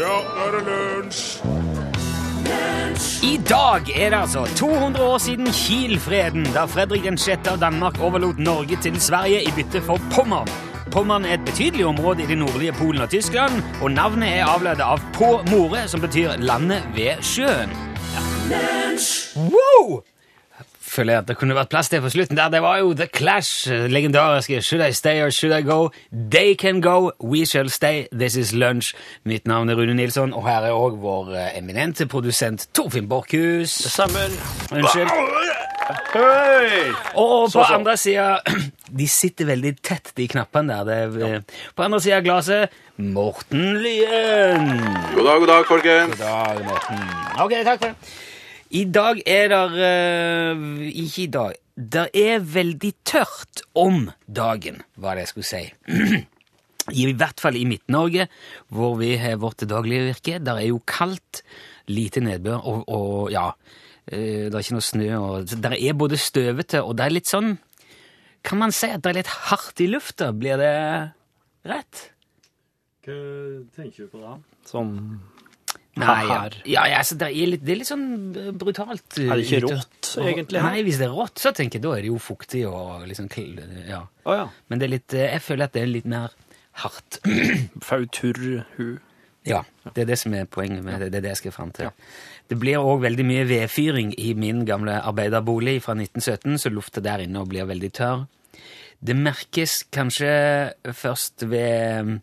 Ja, nå er det lunsj! I dag er det altså 200 år siden Kiel-freden, da Fredrik 6. av Danmark overlot Norge til Sverige i bytte for Pommern. Pommern er et betydelig område i det nordlige Polen og Tyskland, og navnet er avledet av På More, som betyr landet ved sjøen. Wow! Føler jeg at det kunne vært plass til på slutten der. Det var jo The Clash, eh, legendariske Should I Stay or Should I Go? They Can Go, We Shall Stay, This Is Lunch. Mitt navn er Rune Nilsson, og her er òg vår eh, eminente produsent Torfinn Borchhus. Unnskyld. Hey! Og på Så, så. andre sida De sitter veldig tett, de knappene der. Det er, eh, På andre sida av glasset Morten Lyen. God dag, god dag, folkens. God dag, Morten. Ok, takk for det. I dag er det eh, Ikke i dag. Det er veldig tørt om dagen, var det jeg skulle si. I hvert fall i Midt-Norge, hvor vi har vårt daglige virke. Der er jo kaldt, lite nedbør og, og ja eh, Det er ikke noe snø. og Der er både støvete og det er litt sånn Kan man si at det er litt hardt i lufta? Blir det rett? Hva tenker du på da? Sånn Nei, ja, ja, ja, altså, det, er litt, det er litt sånn eh, brutalt. eh, Er det ikke rått, egentlig. Nei, hvis det er rått, så tenker jeg da er det jo fuktig og liksom ja. Oh, ja. Men det er litt, eh, jeg føler at det er litt mer hardt. Fauturhu. Ja, det er det som er poenget med det. Det er det jeg skal fram til. Det blir òg veldig mye vedfyring i min gamle arbeiderbolig fra 1917, så lufta der inne blir veldig tørr. Det merkes kanskje først ved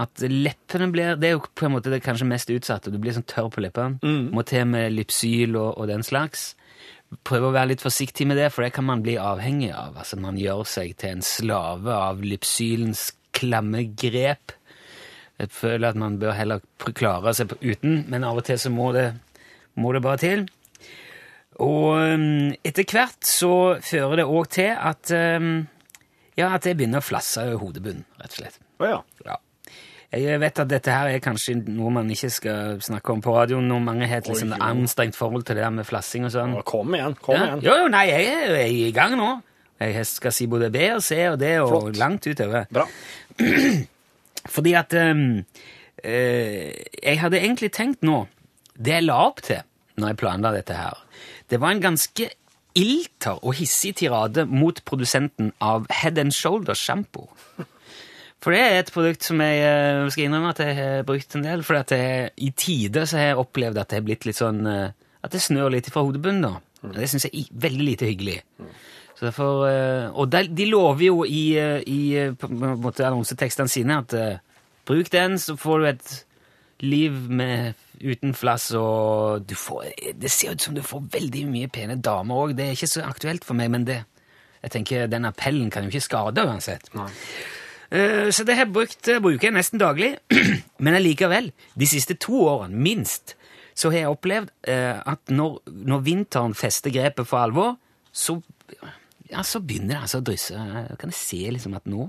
at leppene blir Det er jo på en måte det kanskje mest utsatte. Du blir sånn tørr på leppene. Må til med Lypsyl og, og den slags. Prøv å være litt forsiktig med det, for det kan man bli avhengig av. Altså Man gjør seg til en slave av Lypsylens klamme grep. Jeg føler at man bør heller klare seg uten, men av og til så må det, må det bare til. Og um, etter hvert så fører det òg til at um, ja, at jeg begynner å flasse i hodebunnen, rett og slett. Å ja. Ja. Jeg vet at dette her er kanskje noe man ikke skal snakke om på radioen når mange har et jo. anstrengt forhold til det der med flassing og sånn. Kom igjen. Kom Ja. igjen. Jo, jo, nei, jeg er, jeg er i gang nå. Jeg skal si både B og C og D og Flott. langt utover. Bra. Fordi at um, uh, Jeg hadde egentlig tenkt nå Det jeg la opp til når jeg planla dette her, det var en ganske ilter og hissig tirade mot produsenten av Head and Shoulder shampoo. For det er et produkt som jeg eh, skal innrømme at jeg har brukt en del. For jeg, i tider så har jeg opplevd at det har blitt litt sånn eh, At det snør litt fra hodebunnen. da. Og Det syns jeg er veldig lite hyggelig. Så derfor, eh, og de, lover jo i, i annonsetekstene sine at bruk den, så får du et liv med, uten flass, og får, det ser ut som du får veldig mye pene damer òg. Det er ikke så aktuelt for meg, men det, jeg tenker den appellen kan jo ikke skade uansett. Eh, Så det har jeg brukt, bruker jeg nesten daglig. Men allikevel, de siste to årene, minst, så har jeg opplevd eh, at når, når vinteren fester grepet for alvor, så, ja, så begynner det altså å drysse. Jeg kan se liksom at nå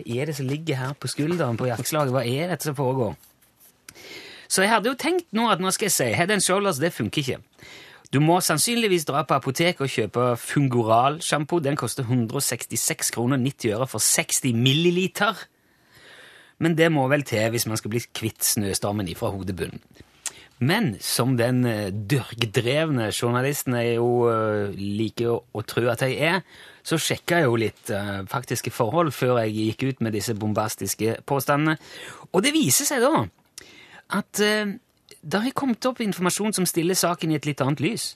Hva er det som ligger her på skulderen på jakkeslaget? Hva er dette som foregår? Så jeg hadde jo tenkt nå at nå skal jeg si Head and Shoulders, det funker ikke. Du må sannsynligvis dra på apoteket og kjøpe Fungoral-sjampo. Den koster 166 kroner 90 øre for 60 milliliter. Men det må vel til hvis man skal bli kvitt snøstormen ifra hodebunnen. Men som den dørkdrevne journalisten jeg jo eh, liker å, tro at jeg er, så sjekka jeg jo litt eh, faktiske forhold før jeg gikk ut med disse bombastiske påstandene. Og det viser seg da at eh, det har kommet opp informasjon som stiller saken i et litt annet lys.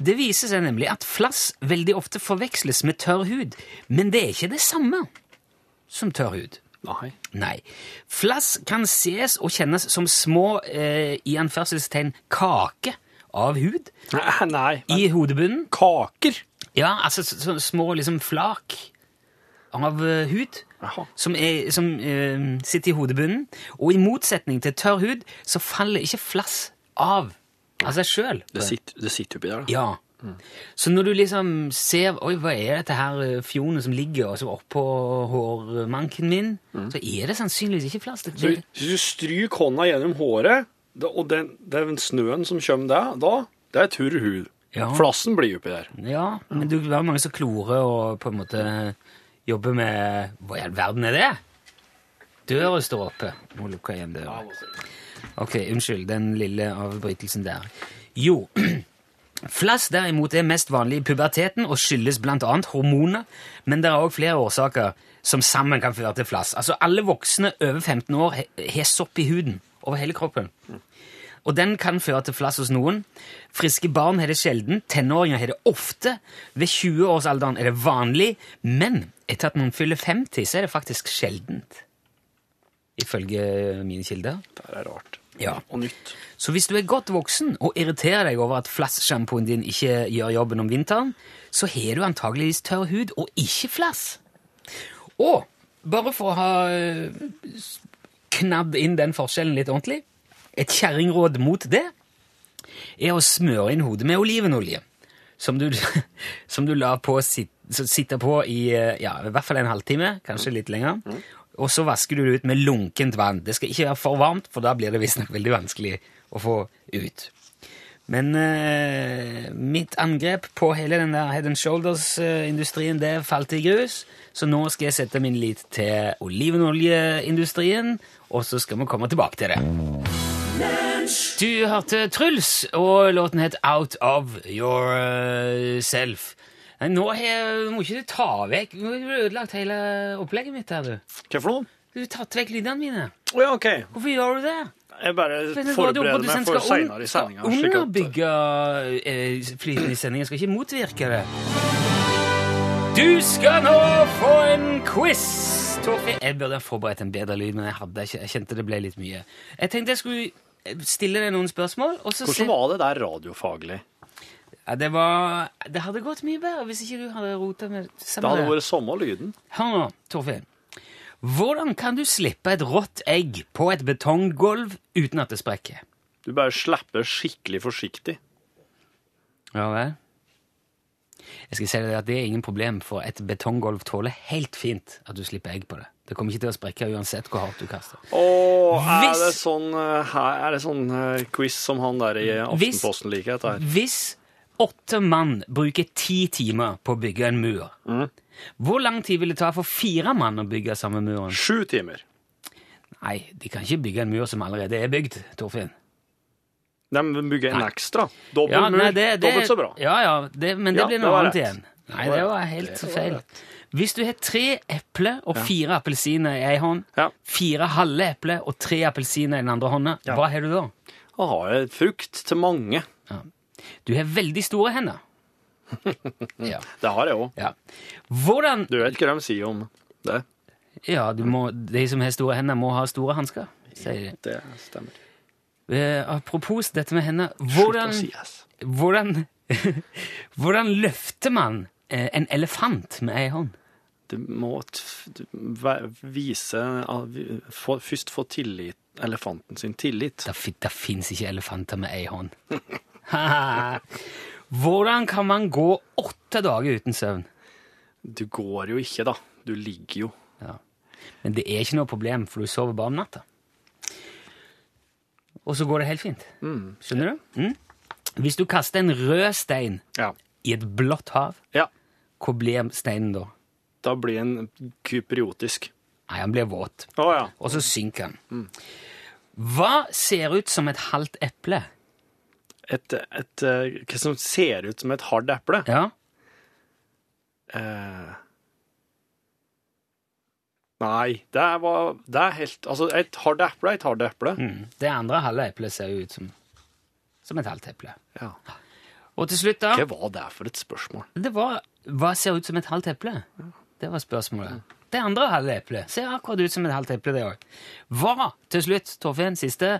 Det viser seg nemlig at flass veldig ofte forveksles med tørr hud, men det er ikke det samme som tørr hud. Nei. Nei. Flass kan ses og kjennes som små, eh, i anførselstegn, kake av hud Nei. men i hodebunnen. Kaker. Ja, altså så, så små liksom flak av eh, hud som, er, som eh, sitter i hodebunnen. Og i motsetning til tørr hud så faller ikke flass av av seg sjøl. Det sitter, sitter oppi der, da. Ja. Så når du liksom ser Oi, hva er dette her eh, fjonet som ligger og som oppå hårmanken min, så er det sannsynligvis ikke flass. Det, Så det, hvis du stryker hånda gjennom håret, og den, den snøen som kommer der, da, det er tørr hud. Ja. Flassen blir oppi der. ja, men det er mange som klorer og på en måte jobber med Hva i all verden er det? Døra står oppe. Må lukke igjen døra. Ok, unnskyld den lille avbrytelsen der. Jo, flass derimot er mest vanlig i puberteten og skyldes annet hormoner, men det er også flere årsaker som sammen kan føre til flass. Altså, alle voksne over 15 år har sopp i huden over hele kroppen. Og den kan føre til flass hos noen. Friske barn har det sjelden, tenåringer har det ofte. Ved 20-årsalderen er det vanlig, men etter at noen fyller 50, så er det faktisk sjeldent. Ifølge mine kilder. Det er rart. Ja. Og nytt. Så hvis du er godt voksen og irriterer deg over at flasssjampoen din ikke gjør jobben om vinteren, så har du antageligvis tørr hud og ikke flass. Og bare for å ha øh, knadd inn den forskjellen litt ordentlig, et kjerringråd mot det er å smøre inn hodet med olivenolje, som du, som du lar på sit, sitte på i øh, ja, i hvert fall en halvtime, kanskje litt lenger. Og så vasker du det ut med lunkent vann. Det skal ikke være for varmt, for da blir det visstnok veldig vanskelig å få ut. Men eh, mitt angrep på hele den der Head and Shoulders-industrien, det falt i grus. Så nå skal jeg sette min lit til olivenoljeindustrien, og så skal vi komme tilbake til det. Du hørte Truls, og låten het Out of Yourself. Nå har må ikke du ta vekk Nå har du ødelagt hele opplegget mitt her, du. Hva for noe? Du har tatt vekk lydene mine. Oh, ja, ok. Hvorfor gjør du det? Jeg bare forbereder meg for seinere i sendinga. Skal underbygge eh, flyten i sendinga, skal ikke motvirke det. Du skal nå få en quiz! Torfinn. Jeg burde ha forberedt en bedre lyd, men jeg, hadde jeg kjente det ble litt mye. Jeg tenkte jeg skulle stille deg noen spørsmål, og så Hvordan var det der radiofaglig? Ja, det, var, det hadde gått mye bedre hvis ikke du hadde rota med Det samme hadde det. vært samme lyden. Hør nå, Torfinn. Hvordan kan du slippe et rått egg på et betonggulv uten at det sprekker? Du bare slipper skikkelig forsiktig. Ja vel? Jeg skal si deg at Det er ingen problem, for et betonggulv tåler helt fint at du slipper egg på det. Det kommer ikke til å sprekke uansett hvor hardt du kaster. Åh, er Hvis- det sånn, eh, er det sånn eh, quiz som han der i Hvis- Aftenposten liker? Dette her? Hvis åtte mann bruker ti timer på å bygge en mur, hvor lang tid vil det ta for fire mann å bygge samme muren? Sju timer. Nei, de kan ikke bygge en mur som allerede er bygd, Torfinn. De bygger en Nei. ekstra. Dobbel Ja, mur, dobbelt så bra. Ja, ja, det, men det Ja, blir noe annet igjen. Nei, Det var helt feil. Hvis du har tre epler og fire appelsiner i ei hånd, Ja. fire halve epler og tre appelsiner i den andre hånda, hva har du da? Da har jeg frukt til mange. Du har veldig store hender. ja. Det har jeg òg. ja. Hvordan Du vet hva de sier om det? Ja, du må, de som har store hender, må ha store hansker, sier de. Det stemmer. Eh, apropos dette med hender, hvordan, si yes. hvordan, hvordan løfter man eh, en elefant med ei hånd? Du må vise for, Først få tillit, elefanten sin tillit. Det, fin- det fins ikke elefanter med ei hånd. Hvordan kan man gå åtte dager uten søvn? Du går jo ikke, da. Du ligger jo. Ja. Men det er ikke noe problem, for du sover bare om natta. Og så går det helt fint. Skjønner du? Mm. Hvis du kaster en rød stein Ja. i et blått hav, ja. hvor blir steinen da? Da blir han kypriotisk. Nei, han blir våt. Å ja. Og så synker han. Hva ser ut som et halvt eple? Et, et, eh, Hva som ser ut som et hardt eple? Ja, Eh, nei, det var, det er helt Altså, et hardt eple er et hardt eple. mm. Det andre halve eplet ser jo ut som, som et halvt eple. Ja. Og til slutt, da Hva var det for et spørsmål? Det var Hva ser ut som et halvt eple? Det var spørsmålet. Det andre halve eplet ser akkurat ut som et halvt eple, det òg. Hva, til slutt, Torfinn, siste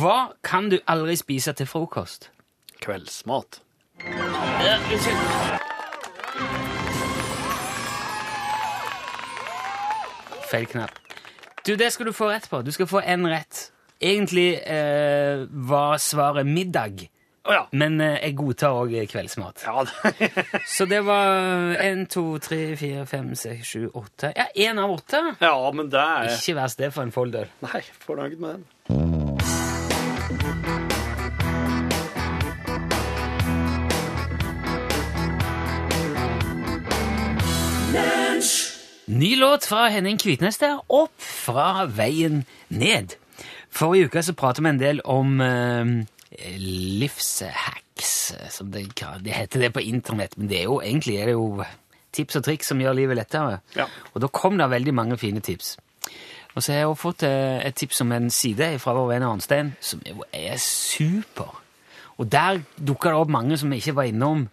Hva kan du aldri spise til frokost? Kveldsmat. Feil knapp. Du, det skal du få rett på. Du skal få én rett. Egentlig eh, var svaret middag, Å ja. men eh, jeg godtar òg kveldsmat. Ja, det, Så det var én, to, tre, fire, fem, seks, sju, åtte Ja, én av åtte. ja, men det er Ikke verst det for en folder. Nei, fornøyd med den. Ny låt fra Henning Kvitnes der, opp fra veien ned. Forrige uke så pratet vi en del om eh, livshacks, som det, det heter det på internett, men det er jo egentlig er det jo tips og triks som gjør livet lettere. Ja. Og da kom det veldig mange fine tips. Og så har jeg også fått eh, et tips om en side fra vår venn Arnstein, som er super. Og der dukker det opp mange som vi ikke var innom.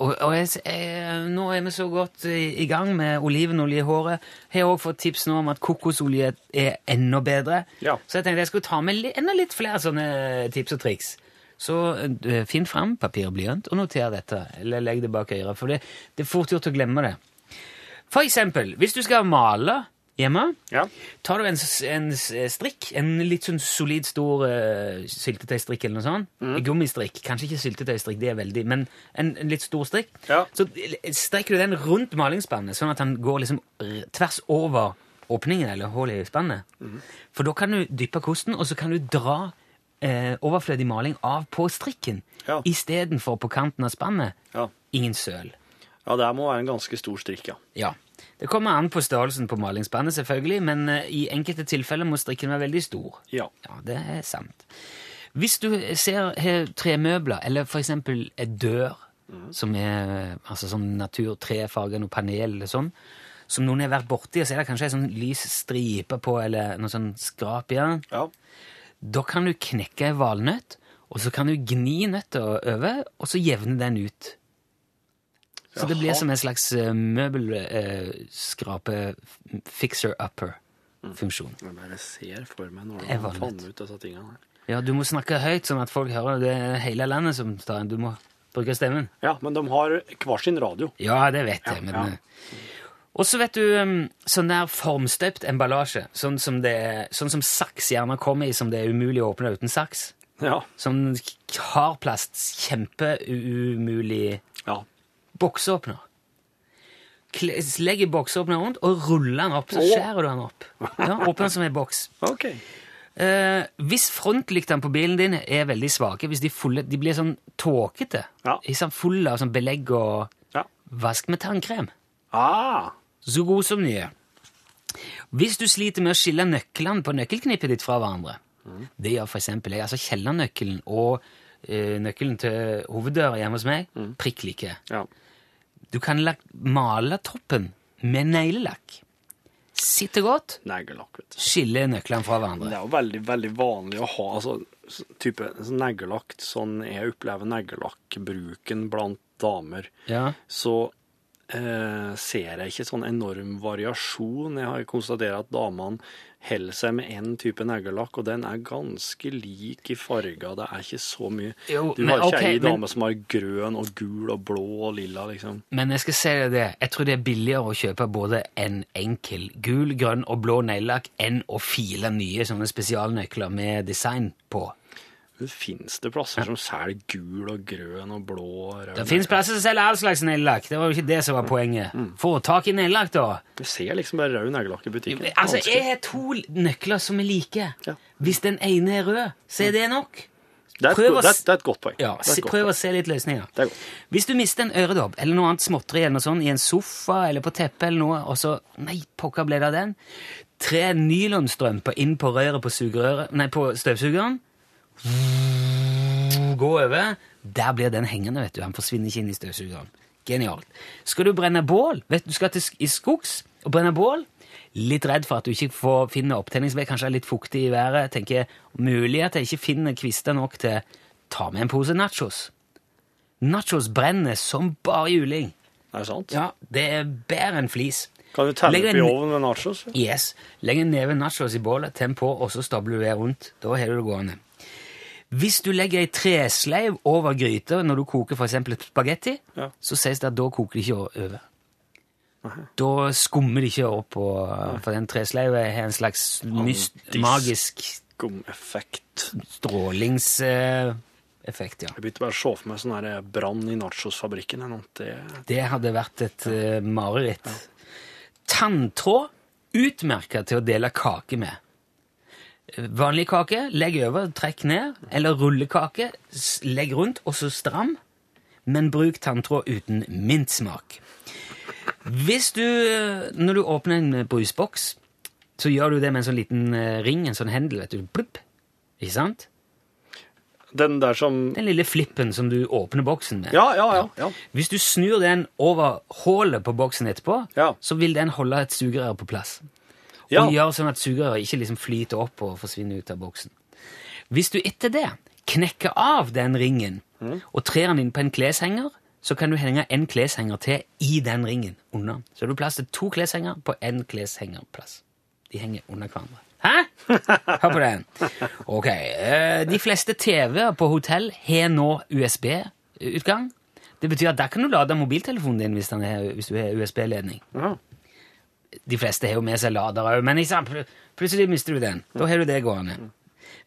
Og, og jeg, jeg, nå er vi så godt i, i gang med olivenolje i håret. Jeg har også fått tips nå om at kokosolje er enda bedre. Ja. Så jeg tenkte jeg skulle ta med li, enda litt flere sånne tips og triks. Så uh, finn fram papir og blyant og noter dette, eller legg det bak øret, for det, det er fort gjort å glemme det. For eksempel, hvis du skal male hjemme, Ja. tar du en, en strikk, en litt sånn solid stor uh, syltetøystrikk eller noe sånt, Mm. gummistrikk, kanskje ikke syltetøystrikk, det er veldig, men en, en litt stor strikk, Ja. så strekker du den rundt malingsspannet, sånn at den går liksom tvers over åpningen, eller hullet i spannet. Mm. For da kan du dyppe kosten, og så kan du dra eh, overflødig maling av på strikken, Ja. istedenfor på kanten av spannet. Ja. Ingen søl. ja, det må være en ganske stor strikk, ja. Ja. Det kommer an på størrelsen på malingsspannet, selvfølgelig, men eh, i enkelte tilfeller må strikken være veldig stor. Ja. Ja, det er sant. Hvis du ser tremøbler, eller eksempel en dør, som er altså sånn naturtrefarge, noe panel eller sånn, som noen har vært borti, og så er det kanskje ei sånn lys stripe på, eller noe sånn skrap i den, Ja. da kan du knekke ei valnøtt, og så kan du gni nøtta over, og så jevne den ut. Så det blir som en slags møbelskrape-fixer-upper-funksjon. Jeg bare ser for meg når var fant ut disse tingene her. Ja, du må snakke høyt, sånn at folk hører. Det er hele landet som tar en. Du må bruke stemmen. Ja, men de har hver sin radio. Ja, det vet jeg. Ja, ja. eh, Og så vet du, um, sånn der formstøpt emballasje, sånn som, det, sånn som saks gjerne kommer i, som det er umulig å åpne uten saks. Ja. Sånn hardplast, kjempeumulig Ja. Bokseåpner. Legger bokseåpner rundt og ruller den opp, så skjærer du den opp. Ja, Åpner den som en boks. Okay. Eh, hvis frontlyktene på bilen din er veldig svake, hvis de, fulle, de blir sånn tåkete, Ja. fulle av sånn belegg og Ja. vask med tannkrem, Ah, så god som nye. Hvis du sliter med å skille nøklene på nøkkelknippet ditt fra hverandre, det gjør eksempel jeg, altså kjellernøkkelen og ø, nøkkelen til hoveddøra hjemme hos meg, prikk like. ja. Du kan male toppen med neglelakk. Sitter godt, Neglelakk, vet du. skille nøklene fra hverandre. Det er jo veldig, veldig vanlig å ha altså, type neglelakk, sånn jeg opplever neglelakkbruken blant damer. Ja. så eh, ser jeg ikke sånn enorm variasjon. Jeg har konstatert at damene holder seg med én type neglelakk, og den er ganske lik i farger. Det er ikke så mye. Jo, du men har ikke okay, ei men- dame som har grønn og gul og blå og lilla, liksom. Men jeg skal si deg det, jeg tror det er billigere å kjøpe både en enkel gul, grønn og blå neglelakk enn å file nye sånne spesialnøkler med design på. Fins det plasser som selger gul og grønn og blå og rød? Det fins plasser som selger all slags neglelakk. Det var jo ikke det som var poenget. Få tak i neglelakk, da. Du ser liksom bare rød neglelakk i butikken. Altså. Jeg har to nøkler som er like. Ja. Hvis den ene er rød, så er det nok. det, er et, det, er, et godt poeng. Ja, Prøv å se litt løsninger. Er. Hvis du mister en øredobb eller noe annet småtteri eller noe sånt, i en sofa eller på teppet eller noe, og så Nei, pokker ble det av den. Tre nylonstrømper inn på røret på, sugerøret, nei, på støvsugeren. Gå over. Der blir den hengende, vet du. Han forsvinner ikke inn i støvsugeren. Genialt. Skal du brenne bål? Vet du, skal til i skogs og brenne bål? Litt redd for at du ikke får finne opptenningsved, kanskje er litt fuktig i været. tenker Mulig at jeg ikke finner kvister nok til Ta med en pose nachos. Nachos brenner som bare juling. Er det sant? Ja, det er bedre enn flis. Kan du tenne opp i en- ovnen med nachos? Yes. Legg en neve nachos i bålet, tenn på, og så stabler du det rundt. Da har du det gående. Hvis du legger ei tresleiv over gryta når du koker et spagetti, Ja. så sies det at da koker det ikke over. Da skummer det ikke opp, og, for den tresleiva har en slags myst, magisk Skumeffekt. strålingseffekt, ja. Jeg begynte bare å se for meg sånn brann i nachosfabrikken. Det, Det hadde vært et eh, mareritt. Tanntråd utmerka til å dele kake med. Vanlig kake, legg over, trekk ned. Eller rullekake, legg rundt, og så stram. Men bruk tanntråd uten mintsmak. Hvis du, eh, når du åpner en brusboks, så gjør du det med en sånn liten eh, ring, en sånn hendel, vet du. Plupp. Ikke sant? Den der som Den lille flippen som du åpner boksen med. Ja, ja, ja. ja. Hvis du snur den over hullet på boksen etterpå, Ja. så vil den holde et sugerør på plass. Ja. Og gjør sånn at sugerøret ikke liksom flyter opp og forsvinner ut av boksen. Hvis du etter det knekker av den ringen Mm. og trer den inn på en kleshenger, så kan du henge en kleshenger til i den ringen under. Så har du plass til to kleshenger på en kleshengerplass. De henger under hverandre. Hæ? Hør på den. Ok, eh, De fleste TV-er på hotell har nå USB-utgang. Det betyr at der kan du lade mobiltelefonen din hvis, er, hvis du har USB-ledning. Ja. De fleste har jo med seg lader òg, men plutselig mister du den. Da har du det gående.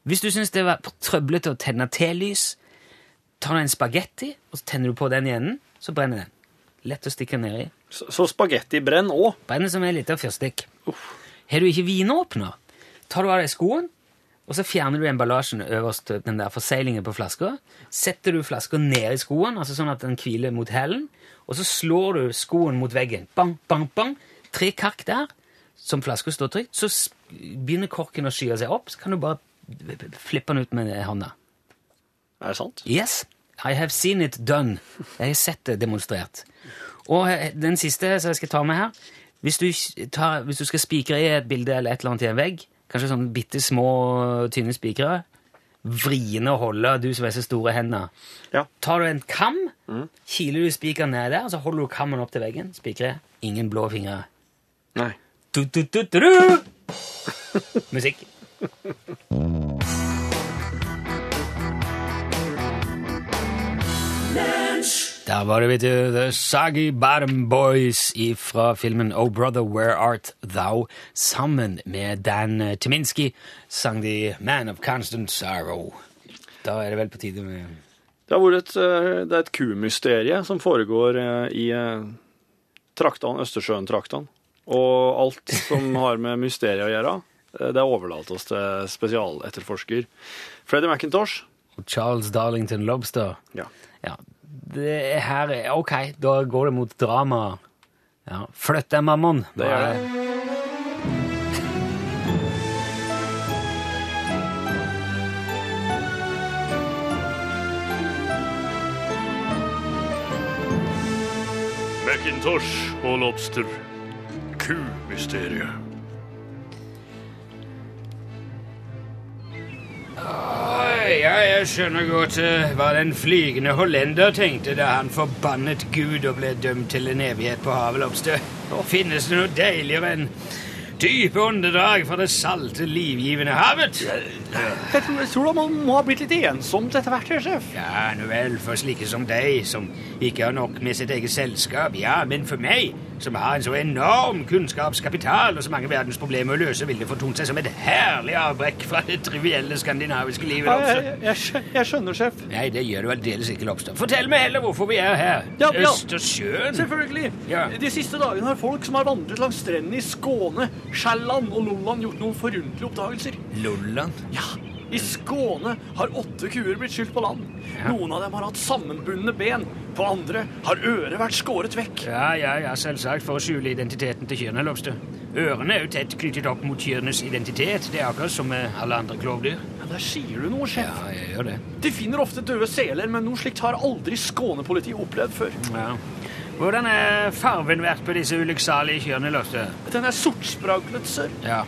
Hvis du syns det var trøblete å tenne telys, tar du en spagetti, og så tenner du på den i enden, så brenner den. Lett å stikke nedi. Så, så spagetti brenner òg. Brenner som en liten fyrstikk. Har du ikke vinåpner, tar du av deg skoen, og så fjerner du emballasjen øverst, den der forseglingen på flaska. Setter du flaska ned i skoen, altså sånn at den hviler mot hælen, og så slår du skoen mot veggen. Bang, bang, bang. Tre kark der, som flaska står trygt. Så begynner korken å skyve seg opp, så kan du bare flippe den ut med hånda. Er det sant? Yes, I have seen it done. Jeg har sett det demonstrert. Og eh, den siste som jeg skal ta med her Hvis du, tar, hvis du skal spikre i et bilde eller et eller annet i en vegg, kanskje sånne bitte små, tynne spikere, vriene å holde, du som har så store hender, Ja. tar du en kam, kiler du spikeren ned der, og så holder du kammen opp til veggen, spikere, ingen blå fingre. Nei. Du, du, du, du, du. Musikk. Der var det, vet du, The Saggy Bottom Boys fra filmen Oh Brother, Where Art Thou? Sammen med Dan Timinski sang de Man of Constant Sorrow. Da er det vel på tide med Det, har vært et, eh, det er et kumysterie som foregår eh, i eh, traktene, Østersjøen-traktene. Og alt som har med mysteriet å gjøre, eh, det er overlatt oss til spesialetterforsker Freddy McIntosh. Og Charles Darlington Lobster. Ja. Ja, det er her er- Ok, da går det mot drama. Ja, Flytt deg, mammon. Det gjør det. McIntosh og Lobster. Kumysteriet. Ja, jeg skjønner godt eh, hva den flygende hollender tenkte da han forbannet Gud og ble dømt til en evighet på havet, Lobster. Finnes det noe deiligere enn dype åndedrag fra det salte, livgivende havet? Jeg tror, jeg tror man må ha blitt litt ensomt etter hvert, her, sjef. Ja, nå vel, for slike som deg, som ikke har nok med sitt eget selskap, ja, men for meg, som har en så enorm kunnskapskapital og så mange verdensproblemer å løse, vil det fortont seg som et herlig avbrekk fra det trivielle skandinaviske livet, Ja, jeg, jeg, jeg skjønner, sjef. Nei, det gjør du aldeles ikke, Lobster. Fortell meg heller hvorfor vi er her. Ja, ja. Østersjøen. Selvfølgelig. Ja. De siste dagene har folk som har vandret langs strendene i Skåne, Sjælland og Lolland gjort noen forunderlige oppdagelser. Lolland. Ja, i Skåne har åtte kuer blitt skylt på land. Noen av dem har hatt sammenbundne ben. På andre har øret vært skåret vekk. Ja, ja, ja, selvsagt for å skjule identiteten til kyrne, Lobster. Ørene er jo tett knyttet opp mot kyrnes identitet. Det er akkurat som med alle andre klovdyr. Ja, Der sier du noe, sjef. Ja, jeg gjør det. De finner ofte døde seler, men noe slikt har aldri Skåne-politiet opplevd før. Ja. Hvordan er farven vært på disse ulykksalige kyrne, Lobster? Den er sortspraglet, sør. Ja.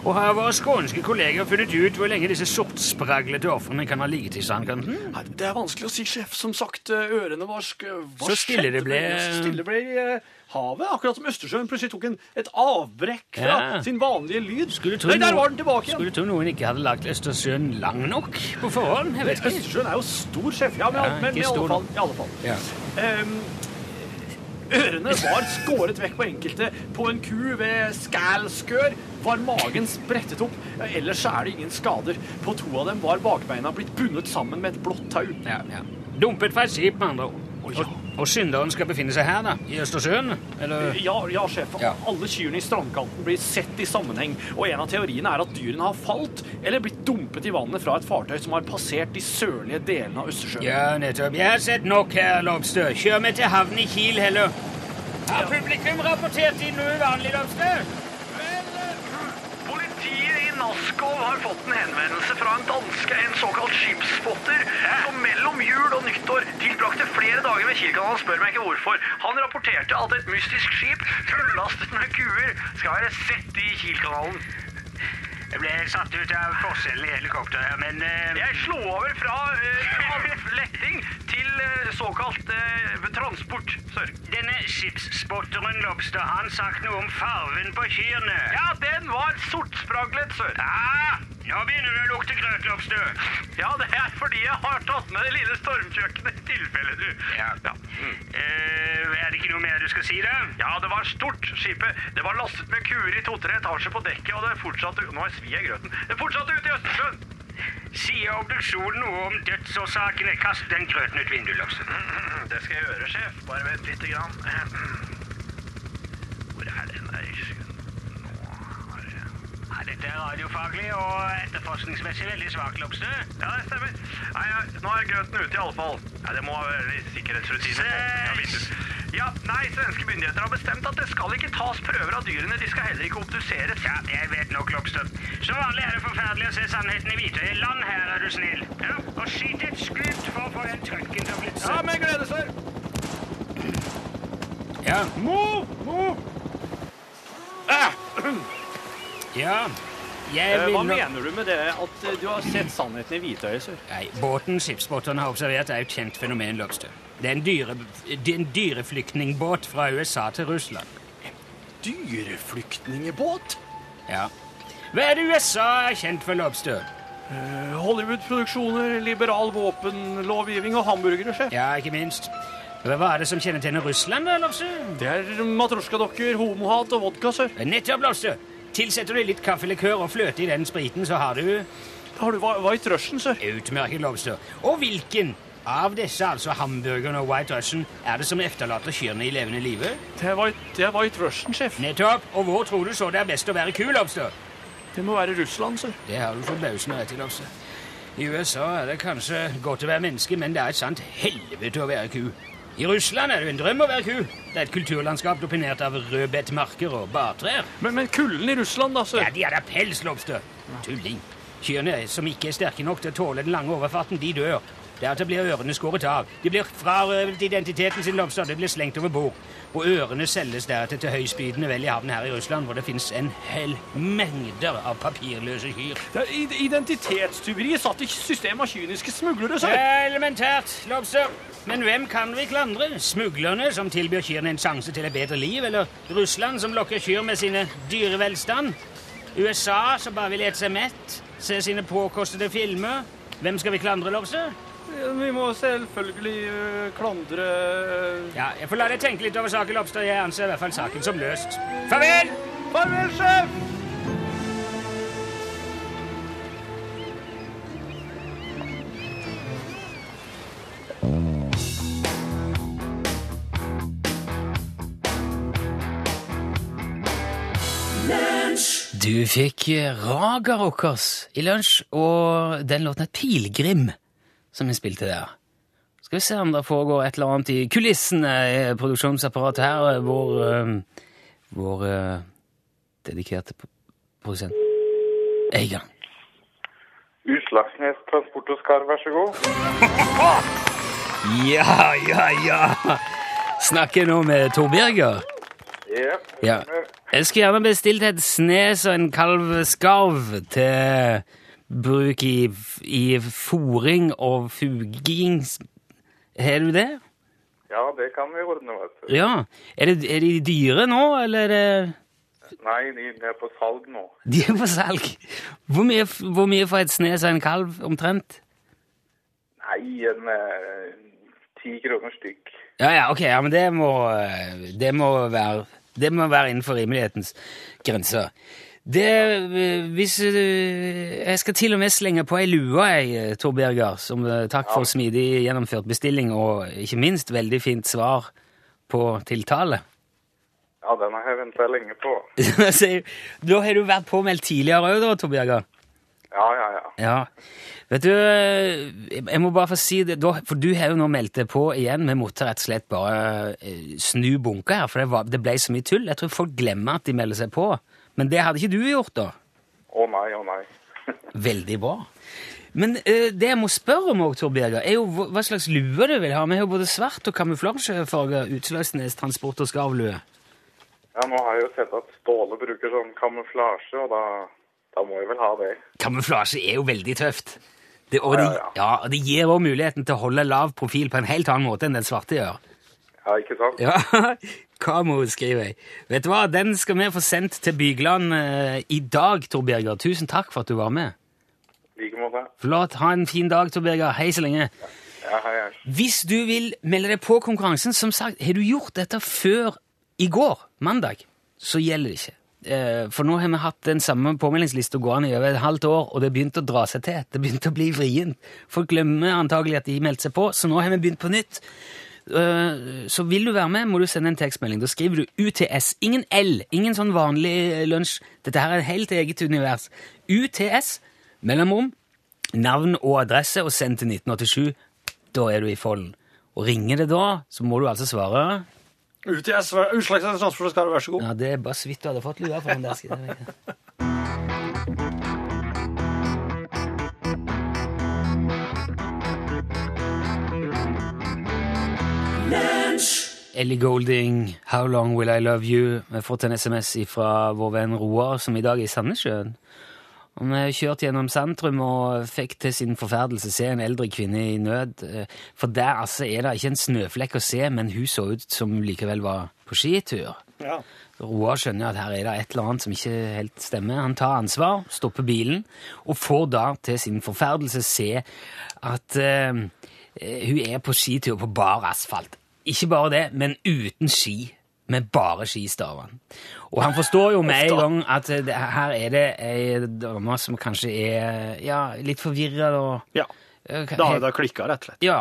Og har våre skånske kolleger funnet ut hvor lenge disse sortspraglete ofrene kan ha ligget i sandkanten? Nei, Det er vanskelig å si, sjef. Som sagt, eh, ørene var sk... Så stille det ble- Så stille ble i eh, havet. Akkurat som Østersjøen plutselig tok en, et avbrekk fra Ja. sin vanlige lyd. Nei, der var den tilbake igjen. Skulle tro noen ikke hadde lagt Østersjøen lang nok på forhånd. Jeg vet ikke. Østersjøen er jo stor, sjef. Ja, men, Ja, men i, alle fall, i alle fall. Ja. Ehm, ørene var skåret vekk på enkelte. På en ku ved skælskør var magen sprettet opp. Ellers er det ingen skader. På to av dem var bakbeina blitt bundet sammen med et blått tau. Ja, ja. Dumpet fra skip, med andre ord. ja. Og, synderen skal befinne seg her, da? I Østersjøen? Eller? Ja, ja, sjef. Ja. Alle kyrne i strandkanten blir sett i sammenheng, og en av teoriene er at dyrene har falt eller blitt dumpet i vannet fra et fartøy som har passert de sørlige delene av Østersjøen. Ja, nettopp. Jeg har sett nok her, Lobster. Kjør meg til havn i Kiel heller. Har publikum rapportert inn noe uvanlig, Lobster? Askov har fått en henvendelse fra en danske, en såkalt skipsspotter, som mellom jul og nyttår tilbrakte flere dager ved Kielkanalen. Spør meg ikke hvorfor. Han rapporterte at et mystisk skip fullastet med kuer skal være sett i Kielkanalen. Jeg ble satt ut av forskjellen i helikopteret, men uh, Jeg slo over fra uh, letting til uh, såkalt transport, sir. denne skipsspotteren Lobster, har han sagt noe om farven på kyrne? Ja, den var sortspraglet, sir. Ja, nå begynner det å lukte grøt, Lobster. Ja, det er fordi jeg har tatt med det lille stormkjøkkenet i tilfelle, du. Ja. Ja. Mm. Er det ikke noe mer du skal si, da? Ja, det var stort, skipet. Det var lastet med kuer i to-tre etasjer på dekket, og det fortsatte Nå er svi av grøten. Det fortsatte ut i Østersjøen. Sier obduksjonen noe om dødsårsakene? Kast den grøten ut vinduet, Lobster. Det skal jeg gjøre, sjef. Bare vent lite grann. Dette er radiofaglig og etterforskningsmessig veldig svakt, Lobster. Ja, det stemmer. Nei, ja, nå er grøten ute i alle fall. Ja, det må være litt sikkerhetsrutiner. Ja, nei, svenske myndigheter har bestemt at det skal ikke tas prøver av dyrene. De skal heller ikke obduseres. Ja, jeg vet nok, Lopstø. Som vanlig er det forferdelig å se sannheten i hvitøyet. Land her, er du snill. Ja, og skyt et skudd for å få den trucken til å bli Ja, med glede, sir. Ja. Mo! Mo! ja. Jeg Eh, vil Hva mener du med det at eh, du har sett sannheten i hvitøyet, sir? Nei, Båten skipsbåtene har observert, er et kjent fenomen, Lobster. Det er en, dyre, det er en dyreflyktningbåt fra USA til Russland. Dyreflyktningbåt? Ja. Hva er det USA er kjent for, Lobster? Eh, Hollywood-produksjoner, liberal våpenlovgivning og hamburgere, sjef. Ja, ikke minst. Hva er det som kjennetegner Russland, da, Lobster? Det er matrosjkadokker, homohat og vodka, sir. Nettopp, Lobster. Tilsetter du litt kaffelikør og fløte i den spriten, så har du Har du White Russian, sir? utmerket Lobster. Og hvilken av disse, altså hamburgeren og White Russian, er det som efterlater kyrne i levende live? Det er White, det er White Russian, sjef. Nettopp. Og hvor tror du så det er best å være kul, Lobster? Det må være Russland, sir. Det har du forbausende rett i, Lobster. I USA er det kanskje godt å være menneske, men det er et sant helvete å være ku. I Russland er det en drøm å være ku. Det er et kulturlandskap dominert av rødbetmarker og bartrær. Men, men kulden i Russland, da. Ja, de er da pelslobster. Tulling. Kyrne som ikke er sterke nok til å tåle den lange overfarten, de dør. Deretter blir ørene skåret av. De blir frarøvet identiteten sin, lobster. De blir slengt over bord. Og ørene selges deretter til høyspydende vel i havn her i Russland, hvor det fins en hel mengder av papirløse kyr. Det er identitetstyveri satt i system av kyniske smuglere, sir. elementært, lobster. Men hvem kan vi klandre? Smuglerne som tilbyr kyrne en sjanse til et bedre liv, eller Russland som lokker kyr med sine dyrevelstand? USA som bare vil ete seg mett, se sine påkostede filmer? Hvem skal vi klandre, lobster? Vi må selvfølgelig øh, klandre øh, Ja, jeg får la deg tenke litt over saken, Lopstad. Jeg anser i hvert fall saken som løst. Farvel! Farvel, sjef! Du fikk eh, Raga Rockers i lunsj, og den låten het Pilegrim, som vi spilte der. Skal vi se om det foregår et eller annet i kulissene i produksjonsapparatet her, hvor eh, vår eh, dedikerte produsent er i gang. Utslagsnes Transport og Skar, vær så god. Ja, ja, ja! Snakker nå med Tor Birger? Ja. Jeg skulle gjerne bestilt et snes og en kalv skarv til bruk i, i fòring og fuging. Har du det? ja, det kan vi ordne, vet du. Ja. Er, det, er de dyre nå, eller er det Nei, de er på salg nå. De er på salg. Hvor mye, hvor mye for et snes av en kalv, omtrent? Nei, en eh, ti kroner stykk. Ja, ja, ok, ja, men det må, eh, det må være Det må være innenfor rimelighetens grenser. Det eh, Hvis eh, Jeg skal til og med slenge på ei lue, jeg, Tor Berger, som eh, takk for smidig gjennomført bestilling og ikke minst veldig fint svar på tiltale. Ja, den har jeg venta lenge på. Da har du vært påmeldt tidligere òg, da, Tor Berger? Ja, ja, ja. Ja. Vet du, eh, jeg må bare få si det, for du har jo nå meldt deg på igjen. Vi måtte rett og slett bare eh, snu bunka her, for det, var, det ble så mye tull. Jeg tror folk glemmer at de melder seg på. Men det hadde ikke du gjort, da? Å nei, å nei. Veldig bra. Men uh, det jeg må spørre om Tor Birger, er jo hva slags lue du vil ha. Vi har jo både svart og kamuflasjefarga Utslagsnes transport- og skarvlue. Ja, nå har jeg jo sett at Ståle bruker sånn kamuflasje, og da, da må jeg vel ha det. Kamuflasje er jo veldig tøft. Det, og, ja, Ja, ja, ja, og det gir òg muligheten til å holde lav profil på en helt annen måte enn den svarte gjør. Ja, ikke sant? Ja, Kamo, skriver jeg. Vet du hva, den skal vi få sendt til Bygland eh, i dag, Tor Birger. Tusen takk for at du var med. I like måte. Flott. Ha en fin dag, Tor Birger. Hei så lenge. Ja, hei, hei. Hvis du vil melde deg på konkurransen, som sagt, har du gjort dette før i går, mandag, så gjelder det ikke. Eh, For nå har vi hatt den samme påmeldingslista gående i over et halvt år, og det begynte å dra seg til. Det begynte å bli vrient. Folk glemmer antagelig at de meldte seg på, så nå har vi begynt på nytt. Eh, Så vil du være med, må du sende en tekstmelding. Da skriver du UTS. Ingen L, ingen sånn vanlig lunsj. Dette her er et helt eget univers. UTS, mellomrom, navn og adresse, og send til 1987. Da er du i folden. Og ringer det da, så må du altså svare UTS, utslagsnes transport, skal du være så god. Ja, det er bare så vidt du hadde fått lua for den der. Ellie Golding, 'How Long Will I Love You'. Vi har fått en SMS fra vår venn Roar, som i dag er i Sandnessjøen. Og Vi kjørte gjennom sentrum og fikk til sin forferdelse se en eldre kvinne i nød. For der altså er det ikke en snøflekk å se, men hun så ut som hun likevel var på skitur. Ja. Roar skjønner at her er det et eller annet som ikke helt stemmer. Han tar ansvar, stopper bilen, og får da til sin forferdelse se at uh, hun er på skitur på bar asfalt. Ikke bare det, men uten ski. Med bare skistavene. Og han forstår jo med en gang at eh, det, her er det ei dame som kanskje er ja, litt forvirra og ja. Da har klikka, rett og slett. ja.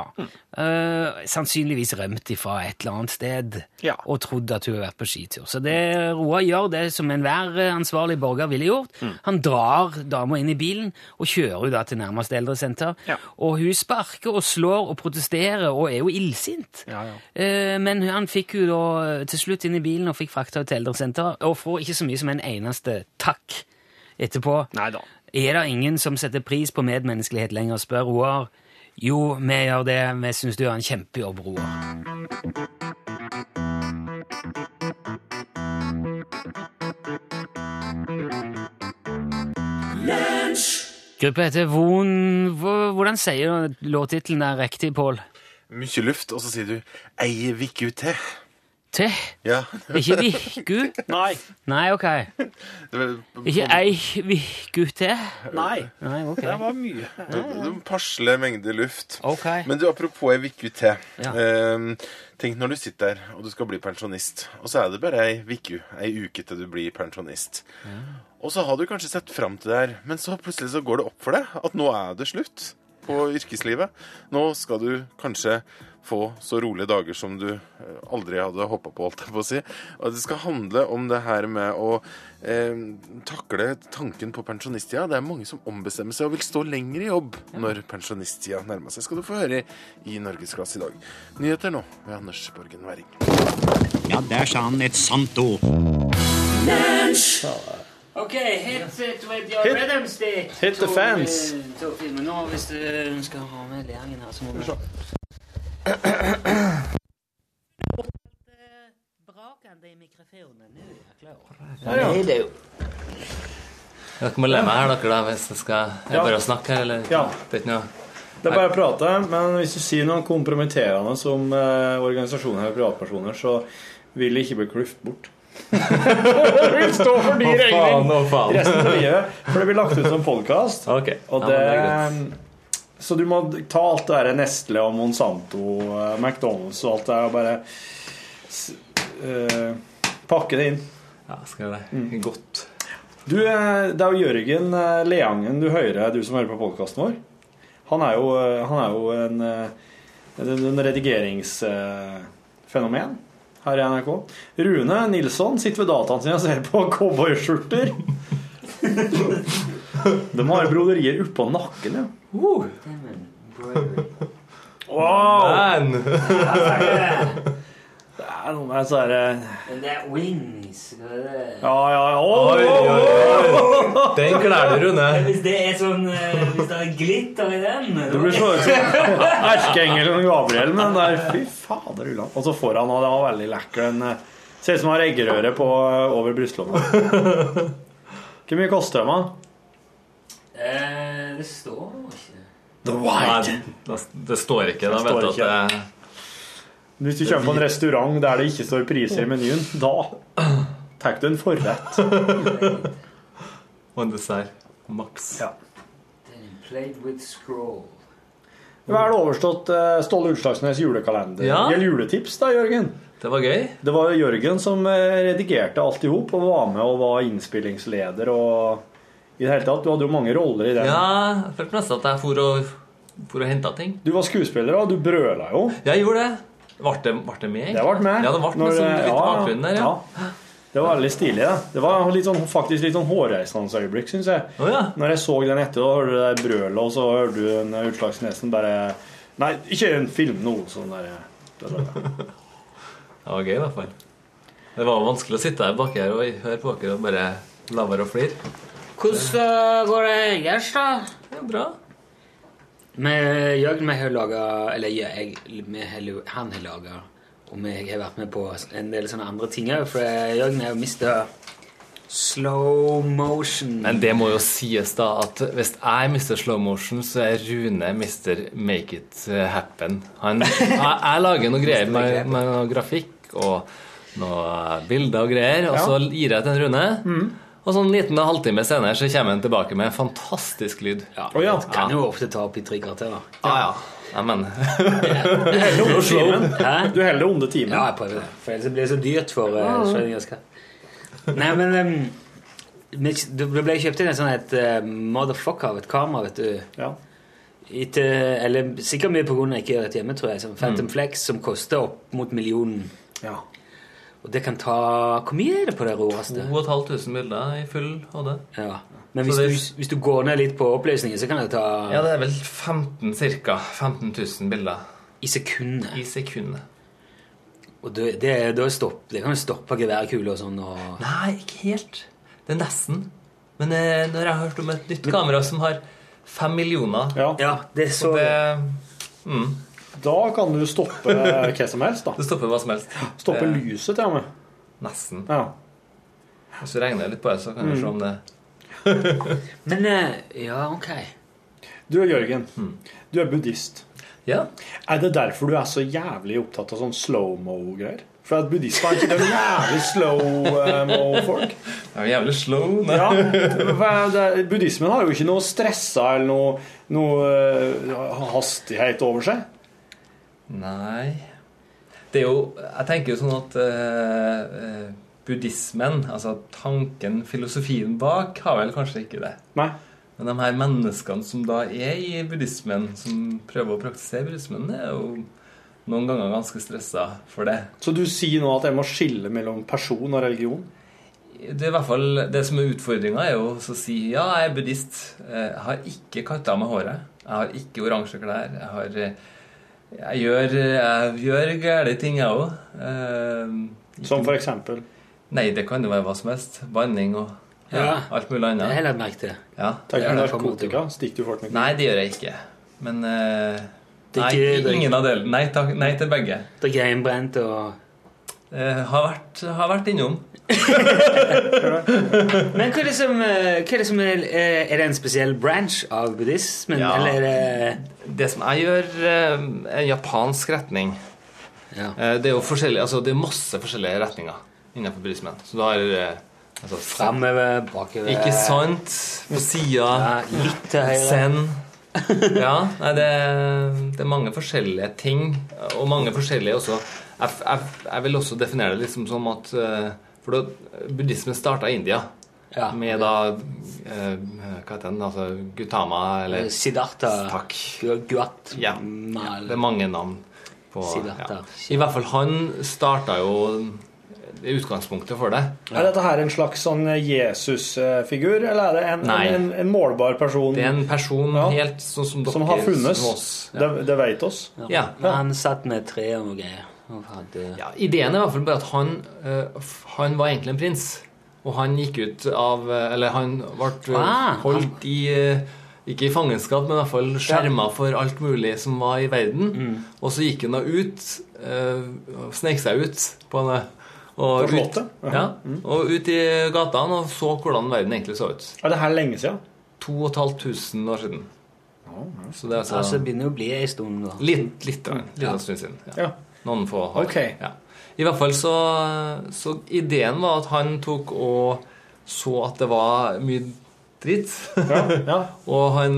eh, sannsynligvis rømt ifra et eller annet sted Ja. og trodd at hun har vært på skitur. Så det Roar gjør, det som enhver ansvarlig borger ville gjort. Mm. Han drar dama inn i bilen og kjører henne da til nærmeste eldresenter. Ja. Og hun sparker og slår og protesterer og er jo illsint. Ja, ja. Eh, Men han fikk hun da til slutt inn i bilen og fikk frakta henne til eldresenteret, og får ikke så mye som en eneste takk etterpå. Nei da. Er det ingen som setter pris på medmenneskelighet lenger, spør Roar. Jo, vi gjør det. Vi syns du gjør en kjempejobb, Roar. Gruppa heter Von... Hvordan sier du låttittelen der riktig, Pål? Mykje luft, og så sier du 'ei vikku til'. Til? Ja. Ikke Viku? Nei. Nei, ok. Ikke ei Viku til? Nei. Nei, ok. Det var mye. En passelig mengde luft. Ok. Men du, apropos ei uke til. Ja. Ehm, tenk når du sitter der og du skal bli pensjonist, og så er det bare ei uke, ei uke til du blir pensjonist. Og så har du kanskje sett fram til det her, men så plutselig så går det opp for deg at nå er det slutt på yrkeslivet. Nå skal du kanskje få så rolige dager som du eh, aldri hadde håpa på, holdt jeg på å si. Og det skal handle om det her med å eh, takle tanken på pensjonisttida. Det er mange som ombestemmer seg og vil stå lenger i jobb når pensjonisttida nærmer seg. Skal du få høre i Norgesklasse i dag. Nyheter nå ved Anders Borgen Werring. Ja, der sa han et sant ord. Ok, hit it with your Hit- rhythm stick. hit the fans. Tor Filmen. Nå, hvis du skal ha med her, så må vi Er det er jo Dere må le meg her, dere, da, hvis det skal Er det bare å snakke her, eller? Ja. Det er ikke noe Det er bare å prate, men hvis du sier noe kompromitterende som eh, organisasjoner og privatpersoner, så vil det ikke bli kluft bort. det vil stå for regning å, faen. resten av livet. For det blir lagt ut som podkast. okay. Og Ja, det, det er greit. Så du må ta alt det der Nestle og Monsanto, eh, McDonald's og alt det der, og bare eh, pakke det inn. Ja, skal det. Mm. Godt. Du, eh, det er jo Jørgen Leangen du hører, du som hører på podkasten vår. Han er jo, han er jo en, en, en redigeringsfenomen her i NRK. Rune Nilsson sitter ved dataen sin og ser på cowboyskjorter. De har broderier oppå nakken, ja. Wow! Man! Det er noe med sånn herre det er wings? Ja, ja, ja. Oi, Oi, oi, Den kler du, Rune. Hvis det er sånn eh, Hvis det er glitter i den Du blir så ut som erkeengelen Gabriel med den der. Fy fader, Ulland. Og så foran, og det var veldig lekker. Den eh, ser ut som har eggerøre på eh, over brystlomma. Hvor mye koster den? Eh, Det står ikke The Nei, det, står ikke. Da Det vet står du at det Hvis du kommer på en restaurant der det ikke står priser i menyen, da tar du en forrett. Og en dessert. Maks. Ja. Er det overstått eh, Ståle Utslagsnes julekalender? Ja. Gjelder juletips, da, Jørgen? Det var gøy. Det var Jørgen som eh, redigerte alt i hop og var med og var innspillingsleder og i det hele tatt. Du hadde jo mange roller i den. Ja, jeg følte nesten at jeg for og, for og henta ting. Du var skuespiller, og du brøla jo. Jeg gjorde det. Ble det, ble det med? Det ble med. Ja, det ble Når med sånn litt ja, bakgrunn der, ja. ja. Det var veldig stilig. Da. det var litt sånn, faktisk litt sånn hårreisende øyeblikk, syns jeg. Oh, ja. Når jeg så den etter, da hørte du det brølet, og så hørte du en Utslagsnesen bare Nei, ikke en film nå, sånn der det var- Det var gøy, i hvert fall. Det var vanskelig å sitte her bak her og høre på dere og bare la være å flire. Hvordan eh, går det ellers, da? Det er bra. Med Jørgen vi har laga Eller jeg, vi har, han har laga Og vi har vært med på en del sånne andre ting òg. For Jørgen har jo mista slow motion. Men det må jo sies, da, at hvis jeg mister slow motion, så er Rune mister make it happen. Han, jeg, jeg lager noe greier med, med noe grafikk og noe bilder og greier, og så gir jeg til en Rune. Og sånn en liten halvtime senere så kommer han tilbake med en fantastisk lyd. Ja, Å, ja. Det kan jo ofte ta opp i tre kvarter. Ja, ja. ja men Du heller onde timen. Du heller onde timen. Ja, jeg prøver det. For ellers blir det så dyrt for uh, Schrødingers. Nei, men um, Det ble kjøpt inn et sånt et uh, motherfucker av et kamera, vet du. Ja. Etter, eller sikkert mye på grunn av ikke gjør det hjemme, tror jeg. Som Phantom Mm. Flex, som koster opp mot millionen. Ja. Og det kan ta Hvor mye er det på det råeste? 2500 bilder i full HD. Ja. Men hvis, det- du, hvis du går ned litt på oppløsningen, så kan det ta Ja, det er vel 15 ca. 15 000 bilder i sekundet. i sekundet. Og det, det, da stopp, det kan jo stoppe geværkuler og sånn. Og... Nei, ikke helt. Det er nesten. Men eh, når jeg har hørt om et nytt kamera som har fem millioner ja. Ja, det er så Så det mm, Da kan du stoppe hva som helst, da. Du stopper hva som helst. Stoppe Det- lyset, til og med. Nesten. Ja. Hvis du regner litt på det, så kan du Mm. se om det Men eh, Ja, ok. Du Jørgen, du er buddhist. Ja. Er det derfor du er så jævlig opptatt av sånn slow-mo-greier? For at buddhister er ikke de jævlig slow-mo-folk? Det er jævlig slow. Nei. Ja, for det- Buddhismen har jo ikke noe stressa eller noe, noe eh, hastighet over seg. Nei Det er jo Jeg tenker jo sånn at eh, eh, buddhismen, altså tanken, filosofien bak, har vel kanskje ikke det. Nei. Men de her menneskene som da er i buddhismen, som prøver å praktisere buddhismen, er jo noen ganger ganske stressa for det. Så du sier nå at jeg må skille mellom person og religion? Det er i hvert fall Det som er utfordringa, er jo å si ja, jeg er buddhist. Eh, Jeg har ikke katta med håret. Jeg har ikke oransje klær. Jeg har eh, Jeg gjør, jeg gjør gærne ting, jeg òg. Som for eksempel? Nei, det kan jo være hva som helst. Banning og ja, Ja. alt mulig annet. Det har jeg lagt merke til. Ja. Tenker du narkotika? Stikker du folk med Nei, det gjør jeg ikke. Men eh, Det er Nei, det er ingen av delene. Nei, nei til begge. Drikke hjemmebrent og Eh, har, vært, har vært innom. Men hva er det som, eh, er, det som er, eh, er det en spesiell branch av buddhismen? Ja. Eller det Det som jeg gjør, er en japansk retning. Ja. Det er jo forskjellig, altså det er masse forskjellige retninger innenfor buddhismen. Så du har altså, Framover, bakover Ikke sant? På sida. Ja, litt til høyre. Zen. Ja, nei, det, det er mange forskjellige ting, og mange forskjellige også Jeg, jeg, jeg vil også definere det liksom som at eh, For da, buddhismen starta i India. Ja. Med da eh, Hva heter den? Altså Gutama eller Siddhartha. Takk. Guatma Guat. Ja. Mal. Det er mange navn på Siddhartha. ja. I hvert fall han starta jo utgangspunktet for det. Er dette her en slags sånn Jesus-figur, eller er det en, en, en målbar person Det er en person Ja. helt sånn som dere som har funnes? som oss. Det, det vet oss. Ja. Men han satt med tre og noe greier. Hadde Ja, ideen er i hvert fall bare at han, uh, han var egentlig en prins. Og han gikk ut av Eller han ble Ah, holdt i eh, Ikke i fangenskap, men i hvert fall skjerma for alt mulig som var i verden. Mm. Og så gikk han da ut, uh, snek seg ut på en og ut, ja, og ut i gatene og så hvordan verden egentlig så ut. Er det her lenge siden? 2500 år siden. Så det er altså, Altså, det begynner å bli ei stund da. litt, litt, litt, litt Ja. en stund siden. Ja. Noen få har. Ok. Ja. I hvert fall så, så ideen var at han tok og så at det var mye dritt. Ja, ja. og han,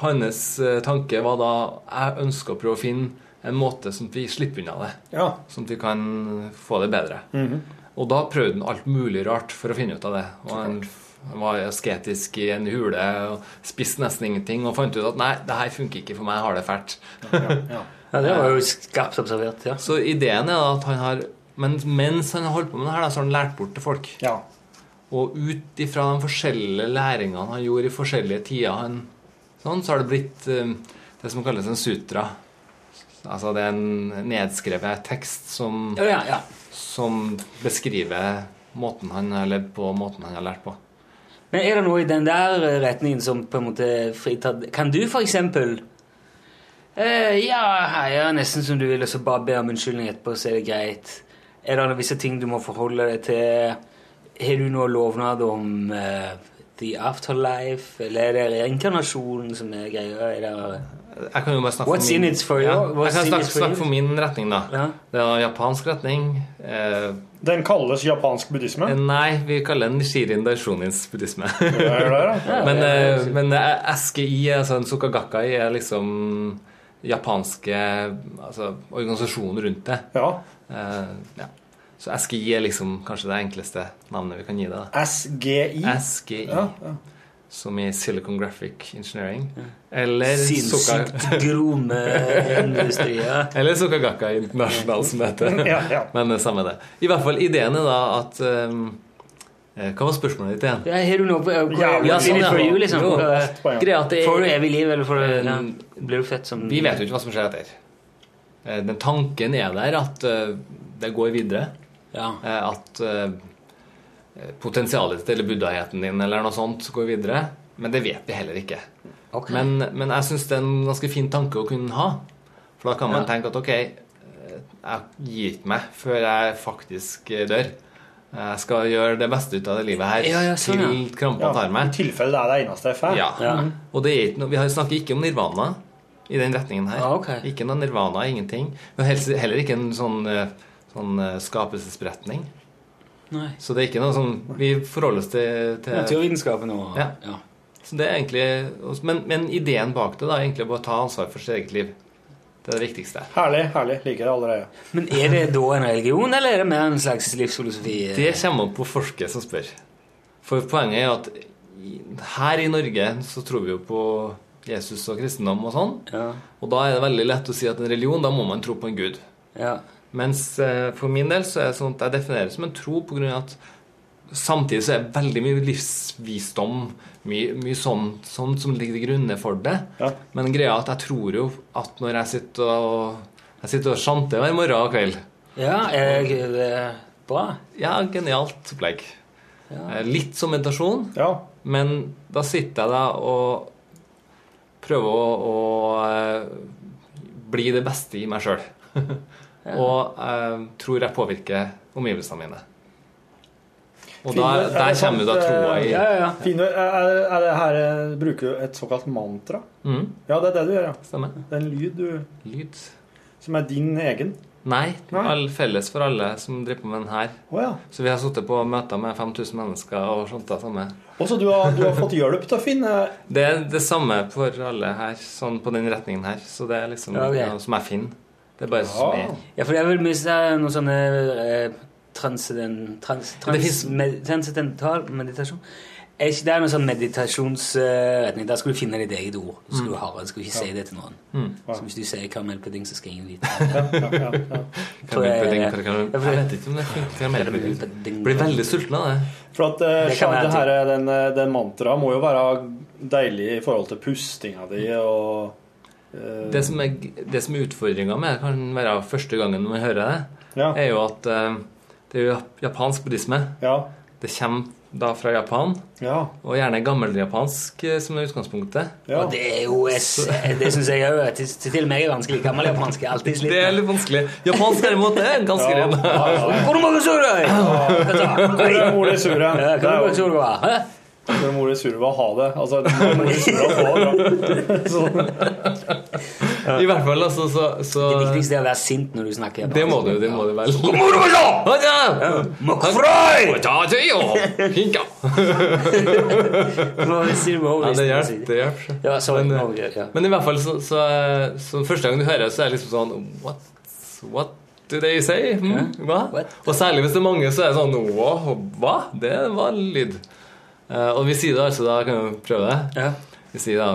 hans eh, tanke var da jeg ønsker å prøve å finne en måte som vi slipper unna det. ja. Sånn at vi kan få det bedre. Mhm. Og da prøvde han alt mulig rart for å finne ut av det. Og han, han var asketisk i en hule og spiste nesten ingenting og fant ut at nei, det her funker ikke for meg, jeg har det fælt. ja. Ja, det var jo skarpt observert, ja. Så ideen er at han har Men mens han har holdt på med det her, så har han lært bort til folk. ja. Og ut ifra de forskjellige læringene han gjorde i forskjellige tider, han, sånn, så har det blitt eh, det som kalles en sutra. Altså det er en nedskrevet tekst som, Ja, ja, ja. som beskriver måten han har levd på, og måten han har lært på. Men er det noe i den der retningen som på en måte fritatt Kan du for eksempel eh, Ja, er nesten som du vil, og så bare be om unnskyldning etterpå, så er det greit. Er det visse ting du må forholde deg til? Har du noe lovnad om uh, the afterlife, eller er det reinkarnasjonen som er greia? Er det Jeg kan jo bare snakke What's for min, in it for you? Ja, jeg kan snakke, snakke for min retning, da. Ja. Det er japansk retning. Eh, Den kalles japansk buddhisme. nei, vi kaller den Shirin Daishonis buddhisme. Det, da. men eh, men eh, SGI, altså en Sukagakai, er liksom japanske altså, organisasjoner rundt det. Ja. Uh, ja. Så SGI er liksom kanskje det enkleste navnet vi kan gi det. da. SGI. SGI, Ja, ja. som i Silicon Graphic Engineering. Eller Sinnssykt Suka- gromme industrier? Eller Sukagaka International, som det heter. Ja, ja. Men det samme det. I hvert fall ideen er da at um, Hva var spørsmålet ditt igjen? Ja, har du noe på Ja, ja, sånn, ja. for you, liksom? Jo. Eh, det Får du evig liv, eller får du, Eh, ja, blir du født som Vi vet jo ikke hva som skjer etter. Men Den tanken er der at eh, det går videre. Ja. Eh, At eh, potensialet ditt eller buddhaheten din eller noe sånt går videre. Men det vet vi heller ikke. Okay. Men, men jeg syns det er en ganske fin tanke å kunne ha. For da kan man Ja. tenke at ok, eh, jeg gir ikke meg før jeg faktisk eh, dør. Jeg skal gjøre det beste ut av det livet her Ja, ja, sånn, ja. til krampa Ja, tar I meg. tilfelle det er det eneste jeg får. Ja. Ja. Og det er ikke noe, vi har- snakker ikke om nirvana i den retningen her. Ah, okay. Ikke noe nirvana, ingenting. Men helst- heller ikke en sånn, eh, sånn eh, skapelsesberetning. Så det er ikke noe sånn Vi forholder oss til, til Naturvitenskapen og Ja. ja. så det er egentlig, men, men ideen bak det da er egentlig bare å ta ansvar for sitt eget liv. Det er det viktigste. Herlig. herlig, Liker det allerede. Men er det da en religion, eller er det mer en slags livsfilosofi? Det kommer på folket som spør. For poenget er at her i Norge så tror vi jo på Jesus og kristendom og sånn. Ja. Og da er det veldig lett å si at en religion, da må man tro på en gud. Ja. Mens eh, for min del så er det sånn at jeg definerer det som en tro av at samtidig så er det veldig mye livsvisdom, mye, mye sånt, sånt, som ligger til grunne for det. Ja. Men greia er at jeg tror jo at når jeg sitter og jeg sitter og sjanter hver morgen og kveld ja, er det bra? Ja, genialt opplegg. Ja. Litt som meditasjon, Ja. men da sitter jeg da og prøver å, å eh, bli det beste i meg sjøl. og jeg tror jeg påvirker omgivelsene mine. Og da, Finner- er der kommer da troa i Ja, ja. Finner, er, er det her eh, Bruker du et såkalt mantra? mm, Ja, det er det du gjør, ja. Stemmer. Det er en lyd du, Lyd. som er din egen. Nei, all felles for alle som driver på med den her. Oh, ja. Så vi har sittet på møter med 5000 mennesker og sånt det samme. Og så du har, du har fått hjelp til å finne Det er det samme for alle her, sånn på den retningen her. Så det er liksom Ja, ok. noe som jeg finner. Det er bare som Ja. er. Ja, for jeg vil mye se noen sånne eh, transcendent, trans, trans, Det med, transcendental meditasjon. Er ikke det noen sånn meditasjonsretning? Der skal du finne ditt eget ord. Du ha det, skulle ikke si det til noen. Mm. Så hvis du sier karamellpudding, så skal ingen vite ja, ja, ja. Det- karamell- Jeg vet ikke om det funker. Blir veldig sulten av det. For at uh, Det det her, den, eh, den mantraet må jo være deilig i forhold til pustinga di og eh, Det som er, det som er utfordringa med det, kan være første gangen man hører det, Ja. er jo at eh, det er jo japansk buddhisme. ja. Det kommer da fra Japan. Ja. Og gjerne gammeljapansk eh, som er utgangspunktet. Og det er jo et, Det syns jeg òg til, til meg er vanskelig. Gammeljapansk er alltid slitt. Det er litt vanskelig. Japansk derimot er ganske Ja, ren. ja, ja. Er? Ja, er ha det? Altså, i hvert fall, altså, så, så Det viktigste er å være sint når du snakker Det må du, det må du vel. Ja, det hjelper. Det hjelper. Ja, sorry. Men, ja. i hvert fall, så, så, så første gang du hører det, så er det liksom sånn What, what do they say? Mm, Hva? Og særlig hvis det er mange, så er det sånn Hva? Hva? Det var lyd. Uh, og vi sier det altså, da kan vi prøve det. Vi sier da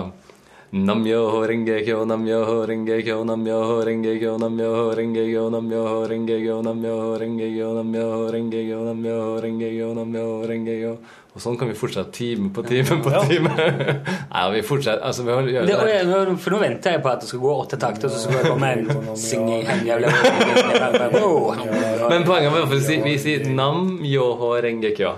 Namyo renge kyo, namyo renge kyo, namyo renge kyo, namyo renge kyo, namyo renge kyo, namyo renge kyo, namyo renge kyo, namyo renge kyo, namyo renge kyo. Og sånn kan vi fortsette time på time på time. Nei, vi fortsetter Altså, vi gjør Det, jeg, for nå venter jeg på at det skal gå åtte takter, så skal jeg komme en singing. Men poenget var at vi sier nam yoho renge kyo.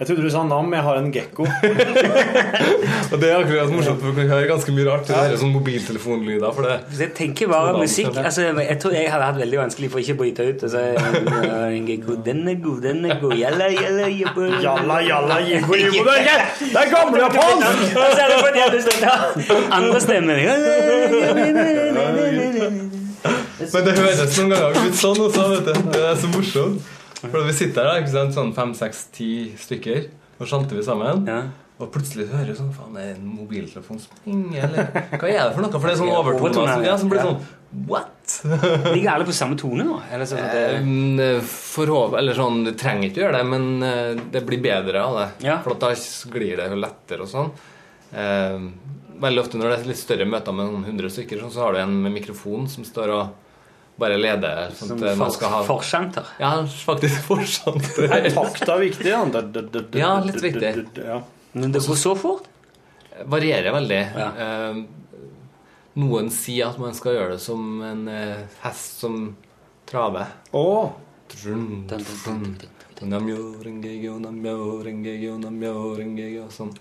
Jeg trodde du sa nam, jeg har en gekko. Og det er akkurat morsomt, for du kan høre ganske mye rart. Det er sånn mobiltelefonlyder for det. Så jeg tenker bare musikk altså, Jeg tror jeg hadde hatt veldig vanskelig for ikke å bryte ut. Altså, den er god, den er god Jalla, jalla, jibbo Jalla, jalla, jibbo, jibbo Det er det er gamle japansk! Og så er det fordi andre stemmer. Men det høres noen ganger ut sånn også, vet du. Det er så morsomt. For vi sitter her, ikke sant, sånn fem, seks, ti stykker, og chanter vi sammen. Og plutselig hører du sånn Faen, er det en mobiltelefon som ringer, eller Hva er det for noe? For det er sånn overtone som, ja, som blir sånn What? Ligger alle på samme tone nå? Eller så, Eh, Forhåp, eller sånn, Du trenger ikke gjøre det, men eh, det blir bedre av det. For at da glir det jo lettere og sånn. Eh, veldig ofte når det er litt større møter med noen hundre stykker, sånn, så har du en med mikrofon som står og bare leder. Sånn Som at man skal ha forsanter. Ja, faktisk forsanter. Er viktig? Ja, litt viktig. Men det går så fort? Varierer veldig. Eh, noen sier at man skal gjøre det som en eh, hest som traver. Oh. Sånn.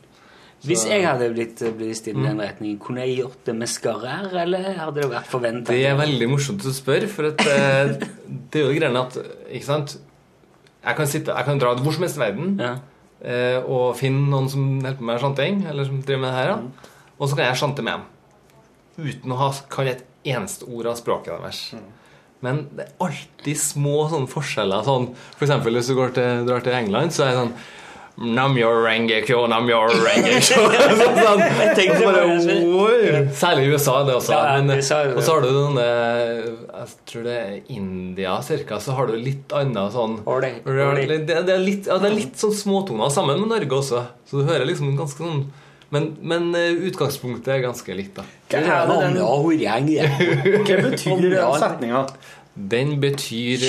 Hvis jeg hadde blitt bevisst i den retningen, kunne jeg gjort det med skarre-r, eller hadde det vært forventa? Det er veldig morsomt å spørre, for at, eh, det er jo det greiene at Ikke sant? Jeg kan, sitte, jeg kan dra hvor som helst i verden ja. og finne noen som hjelper meg med sjanting, eller som driver med det her, ja. og så kan jeg sjante med dem. Uten å ha kan et eneste ord av språket deres. Men det er alltid små sånne forskjeller. Sånn, for eksempel hvis du går til, drar til England, så er det sånn Namyo Rengekyo, kyo, Rengekyo sånn, sånn. Jeg tenkte bare, wow. Særlig i USA, det også. Ja, men, og så har du noen Jeg tror det er India cirka, så har du litt annet sånn det, er litt, ja, det er litt sånn småtoner sammen med Norge også. Så du hører liksom ganske sånn Men, men eh, utgangspunktet er ganske likt, da. Hva er det den- Hva betyr den setninga? Den betyr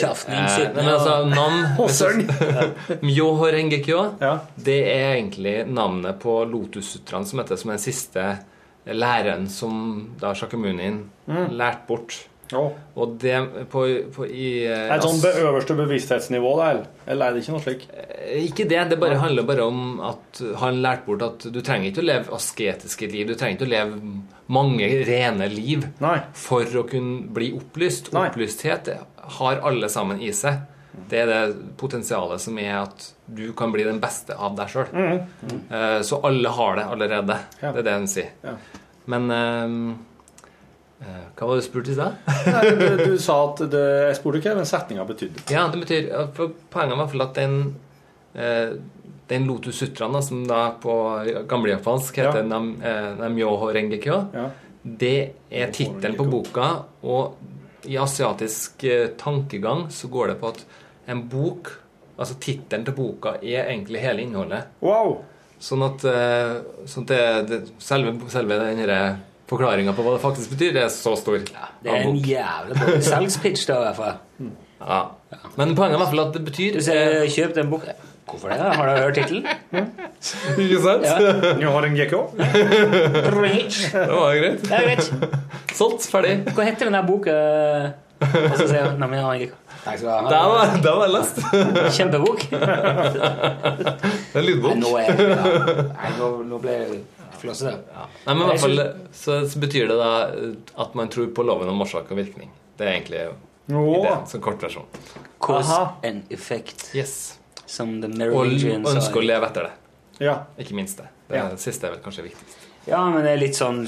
eh, men altså. Nam Myoho Rengekyo Det er egentlig navnet på Lotussutraen som heter som den siste læreren som da Shakamunin Mm. lærte bort. Ja. Og det på, på i eh, Er det sånn øverste bevissthetsnivå, da? eller? Eller er det ikke noe slik? Eh, Ikke det. Det bare handler bare om at han lærte bort at du trenger ikke å leve asketiske liv. Du trenger ikke å leve mange rene liv for å kunne bli opplyst. Opplysthet har alle sammen i seg. Det er det potensialet som er at du kan bli den beste av deg sjøl. Mhm. Så alle har det allerede. Ja. Det er det han sier. Ja. Men eh, eh, Hva var det du spurte i stad? Du, sa at det, Jeg spurte hva men setninga betydde. Ja, det betyr for Poenget var i hvert fall at den eh, Den Lotus som da på gamlejapansk heter Ja. Nam, eh, Namyoho Rengekyo, det er tittelen på boka. Og i asiatisk eh, tankegang så går det på at en bok Altså tittelen til boka er egentlig hele innholdet. Wow. Sånn at, eh, sånn at det, det, selve, selve den forklaringa på hva det faktisk betyr, det er så stor. Det er en jævla bra salgspitch, da, i hvert fall. Ja. Men poenget er i hvert fall at det betyr Du sier 'kjøp den boka'. Hvorfor det? Har du hørt tittelen? Ikke sant? Ja. Jeg har en GK? Det var greit. Det er greit. Solgt. Ferdig. Hva heter den der boka? Og så sier hun Nei, men jeg har ikke Takk skal du ha. Der var, jeg lest. Kjempebok. Det er en lydbok. Nei, nå er jeg ja. Nei, nå, nå ble jeg flossete. Nei, men i hvert fall så, så betyr det da at man tror på loven om årsak og virkning. Det er egentlig ideen, som kort versjon. Cause Aha. and effect. Yes. Som the Og Merovingians sa. ønske å leve etter det. Ja. Ikke minst det. Det Ja. siste er vel kanskje viktigst. Ja, men det er litt sånn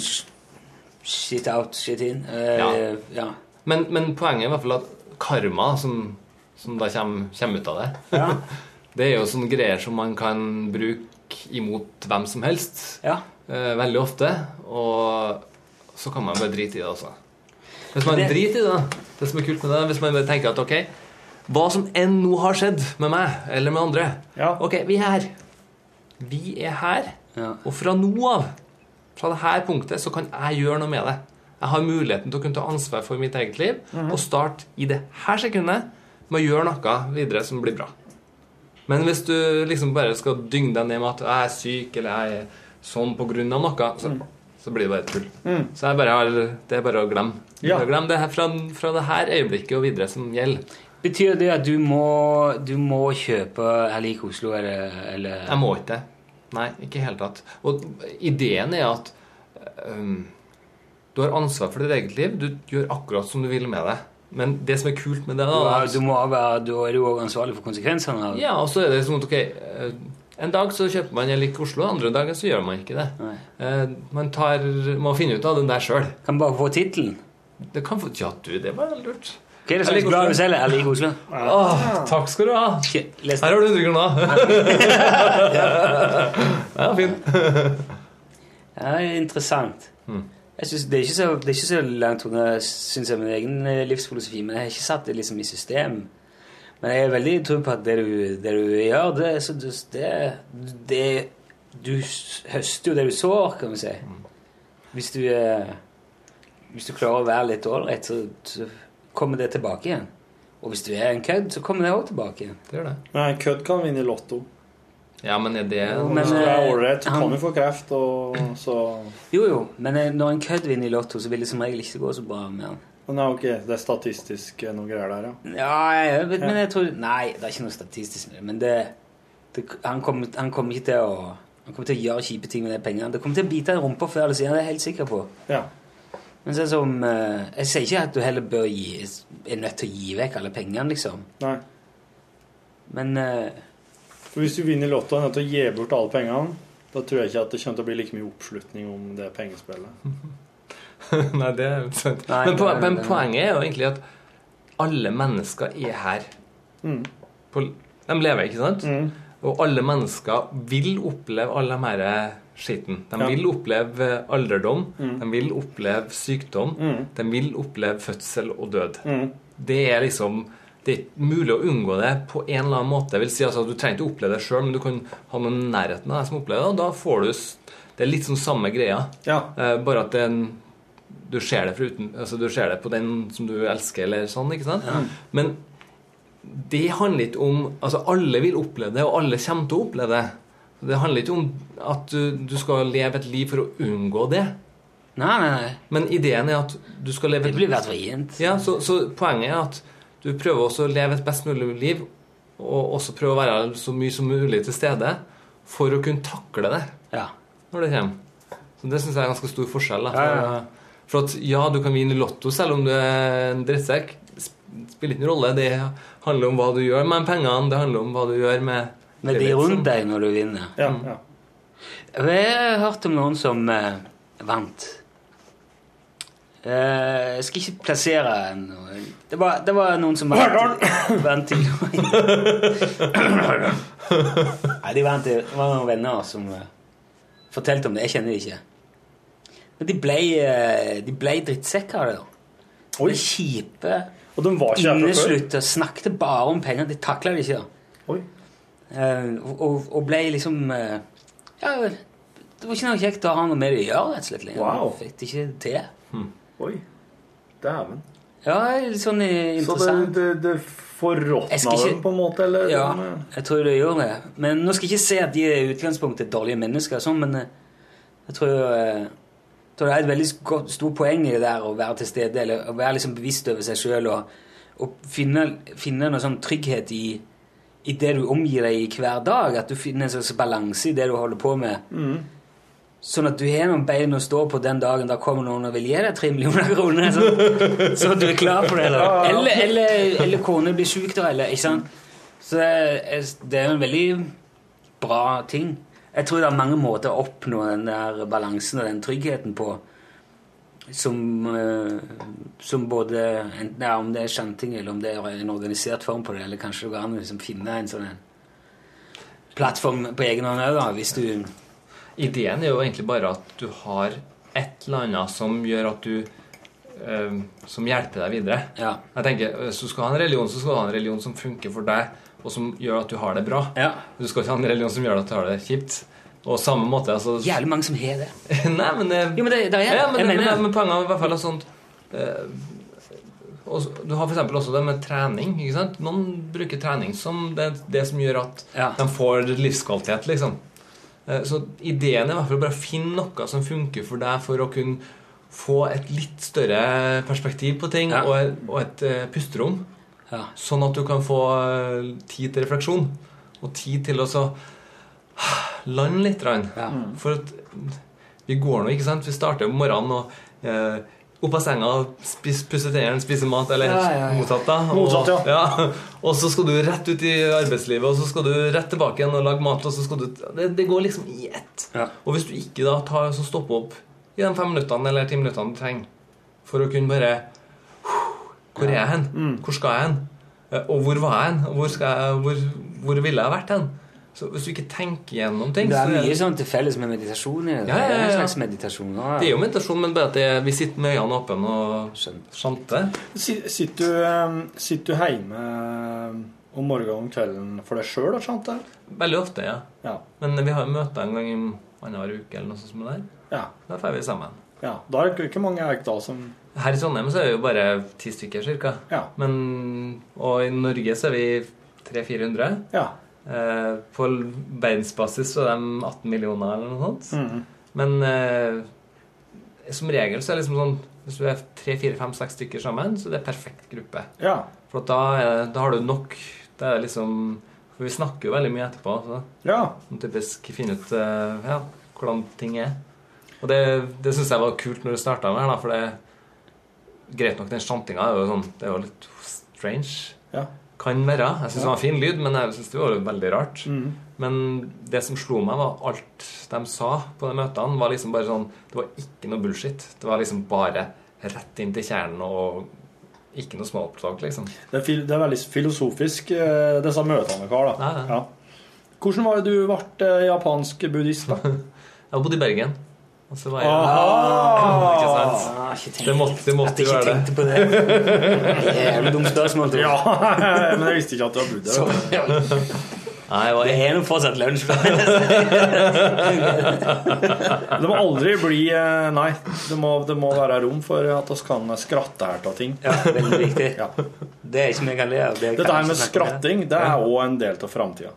shit out, shit in. Uh, Ja. ja. Men, men poenget er i hvert fall at karma, som, som da kommer, kommer ut av det, Ja. det er jo sånne greier som man kan bruke imot hvem som helst. Ja. Eh, veldig ofte. Og så kan man bare drite i det også. Hvis man Det- driter i det, det som er kult med det, hvis man bare tenker at ok, hva som enn nå har skjedd med meg eller med andre Ok, vi er her. Vi er her. Og fra nå av, fra dette punktet, så kan jeg gjøre noe med det. Jeg har muligheten til å kunne ta ansvar for mitt eget liv Mhm. og starte i det her sekundet med å gjøre noe videre som blir bra. Men hvis du liksom bare skal dynge deg ned med at jeg er syk eller jeg er sånn av noe, så, så blir det bare tull. Mm. Så jeg bare har, det er bare å glemme. Ja. Glem det her fra, fra det her øyeblikket og videre som gjelder. Betyr det at du må, du må kjøpe Jeg liker Oslo, eller, eller Jeg må ikke det. Nei, ikke i hele tatt. Og ideen er at um, du har ansvar for ditt eget liv. Du gjør akkurat som du vil med det. Men det som er kult med det, Du, da er- du må være, du er jo ansvarlig for konsekvensene. Ja, og så er det sånn at ok En dag så kjøper man en lik Oslo, andre dagen så gjør man ikke det. Eh, Man tar, må finne ut av den der sjøl. Kan bare få tittelen. Det kan få Ja, du, det var lurt. Hva er det slags blad du selger? Jeg liker Oslo. Åh, takk skal du ha. Her har du 100 kroner. ja, fin. Ja, er interessant. Jeg synes, det, er ikke så, det er ikke så langt unna synes jeg, min egen eh, livsfilosofi, men jeg har ikke satt det liksom i system. Men jeg er veldig tro på at det du, det du gjør, det, er det, det Du høster jo det du sår, kan vi si. Hvis du, eh, hvis du klarer å være litt ålreit, så, så kommer det tilbake igjen. Og hvis du er en kødd, så kommer det òg tilbake igjen. Det gjør det. Nei, kødd kan vinne i Lotto. Ja, men er det Jo, Men, Hvis du er eh, ålreit, så kan du få kreft, og så Jo, jo, men eh, når en kødd vinner i Lotto, så vil det som regel ikke gå så bra med han. Nei, ok, det er statistisk eh, noe greier der, ja. Ja, jeg vet, men jeg tror Nei, det er ikke noe statistisk med det. Men det, det han, kommer, han kommer ikke til å Han kommer til å gjøre kjipe ting med de pengene. Det kommer til å bite i rumpa før eller siden, det er jeg helt sikker på. Ja. Men sånn som eh, Jeg sier ikke at du heller bør gi er nødt til å gi vekk alle pengene, liksom. Nei. Men eh, For Hvis du vinner Lotto og er nødt til å gi bort alle pengene, da tror jeg ikke at det kommer til å bli like mye oppslutning om det pengespillet. Nei, det er sant. Nei, men, po nei, men poenget er jo egentlig at alle mennesker er her. Mm. På, de lever, ikke sant? Og alle mennesker vil oppleve all den her skitten. De Ja. vil oppleve alderdom. Mm. De vil oppleve sykdom. Mm. De vil oppleve fødsel og død. Mm. Det er liksom det er mulig å unngå det på en eller annen måte. Jeg vil si altså, at Du trenger ikke oppleve det sjøl, men du kan ha noen i nærheten av deg som opplever det. Og da får du Det er litt sånn samme greia. Eh, bare at det er en, du ser det uten, altså du ser det på den som du elsker, eller sånn. ikke sant? Men det handler ikke om Altså, alle vil oppleve det, og alle kommer til å oppleve det. Det handler ikke om at du, du skal leve et liv for å unngå det. Nei, nei, nei. Men ideen er at du skal leve Det blir hvert vrient. Ja, så, så poenget er at du prøver også å leve et best mulig liv, og også prøve å være så mye som mulig til stede for å kunne takle det Ja. når det kommer. Så det syns jeg er en ganske stor forskjell. Da. Ja, ja, ja. For at ja, du kan vinne Lotto selv om du er en drittsekk. Sp- Spiller ikke noen rolle. Det handler om hva du gjør med pengene. Det handler om hva du gjør med Med de rundt deg når du vinner. Ja, ja. Jeg har hørt om noen som eh, vant. Eh, jeg skal ikke plassere noe. Det var, det var noen som vant, vant til Nei, de vant til Det var noen venner som eh, fortalte om det. Jeg kjenner de ikke. Men de ble, eh, de ble drittsekker av det. De kjipe, Og de var ikke inneslutta, snakket bare om penger. De takla det ikke. Oi. Eh, og, og ble liksom eh, Ja, det var ikke noe kjekt å ha noe med det å gjøre, rett og slett. lenger. Wow. Fikk det ikke til. Oi. Dæven. Ja, litt sånn eh, Så det, interessant. det, det Jeg forråtna skal ikke- dem på en måte, eller? Ja, eh, jeg tror det gjør det. Men nå skal jeg ikke si at de i utgangspunktet er dårlige mennesker, og sånn, men eh, jeg tror eh, Så det er et veldig stort poeng i det der å være til stede, eller å være liksom bevisst over seg sjøl og, og finne, finne noe sånn trygghet i, i det du omgir deg i hver dag. At du finner en slags balanse i det du holder på med. Sånn at du har noen bein å stå på den dagen da kommer noen og vil gi deg tre millioner kroner. Sånn, så du er klar for det. Eller, eller, eller, eller kone blir syk, da. Eller, ikke sant? Så det er jo en veldig bra ting. Jeg tror det er mange måter å oppnå den der balansen og den tryggheten på. Som, eh, som både enten ja, om det er chanting, eller om det er en organisert form på det, eller kanskje det går an å liksom finne en sånn plattform på egen hånd òg, hvis du Ideen er jo egentlig bare at du har et eller annet som gjør at du eh, Som hjelper deg videre. Ja. Jeg tenker, Hvis du skal ha en religion, så skal du ha en religion som funker for deg, og som gjør at du har det bra. Ja. Du skal ikke ha en religion som gjør at du har det kjipt. Og samme måte altså, Jævlig mange som har det. Nei, men det, Jo, men det, det er ja, men, jeg men, mener men, men poenget er i hvert fall sånt eh, også, Du har eksempel også det med trening. ikke sant? Noen bruker trening som det, det som gjør at Ja. de får livskvalitet, liksom. Eh, Så ideen er i hvert fall bare å finne noe som funker for deg for å kunne få et litt større perspektiv på ting Ja. og, og et uh, pusterom. Ja. Sånn at du kan få eh, tid til refleksjon og tid til å så lande litt. Ja. For at vi går nå, ikke sant? Vi starter om morgenen og eh, opp av senga, spis, pusse tennene, spise mat, eller Ja, ja, ja. motsatt, da. Og, Motsatt, ja. Og så skal du rett ut i arbeidslivet, og så skal du rett tilbake igjen og lage mat, og så skal du Det, det går liksom i ett. Ja. Og hvis du ikke da tar så stopper opp i de fem minuttene eller ti minuttene du trenger for å kunne bare Hvor er jeg hen? Mm. Hvor skal jeg hen? Eh, Og hvor var jeg hen? Hvor, skal jeg, hvor, hvor ville jeg vært hen? Så hvis du ikke tenker gjennom ting Det er så mye sånn til felles med meditasjon det. Ja, ja, Det er en slags meditasjon. Ja. Det er jo meditasjon, men bare at det, vi sitter med øynene åpne og sjanter. Sitter du, eh, sitter du hjemme eh, om morgenen og kvelden for deg sjøl og chanter? Veldig ofte, ja. Ja. Men vi har jo møter en gang i annenhver uke eller noe sånt som det der. ja. Da drar vi sammen. ja. Da er det ikke mange jeg da som Her i Trondheim så er vi jo bare ti stykker cirka. Ja. Men, og i Norge så er vi 300-400. Ja. Eh, på verdensbasis så er de 18 millioner eller noe sånt. Mm. Men eh, som regel så er det liksom sånn Hvis du er tre, fire, fem, seks stykker sammen, så det er perfekt gruppe. Ja. For da, er, da har du nok Det er liksom For vi snakker jo veldig mye etterpå. Så Ja. typisk finne ut eh, ja, hvordan ting er. Og det, det syns jeg var kult når du starta med her, da, for det Greit nok, den sjantinga er jo sånn Det er jo litt strange. Ja. Kan være. Jeg syns det var en fin lyd, men jeg syns det var veldig rart. Mm. Men det som slo meg, var alt de sa på de møtene, var liksom bare sånn Det var ikke noe bullshit. Det var liksom bare rett inn til kjernen og ikke noe småopptak, liksom. Det er, det er veldig filosofisk, eh, disse møtene, Karl. Da. Ja, ja. Ja. Hvordan var det du ble eh, japansk buddhist? da? Jeg har bodd i Bergen. Og så var jeg Aha! Ikke sant? Ah, ikke tenkt- Det måtte, det måtte jeg jo ikke være det. tenkte på det. Jævlig dumt spørsmål. Ja, men jeg visste ikke at du har bodd der. Så, ja. Nei, jeg var Det er nå fortsatt lunsj. Det må aldri bli eh, Nei, det må, det må være rom for at vi kan skratte her av ting. Ja, veldig viktig. Ja. Det er ikke vi kan le av. det kan Dette her med skratting, det er òg en del av framtida.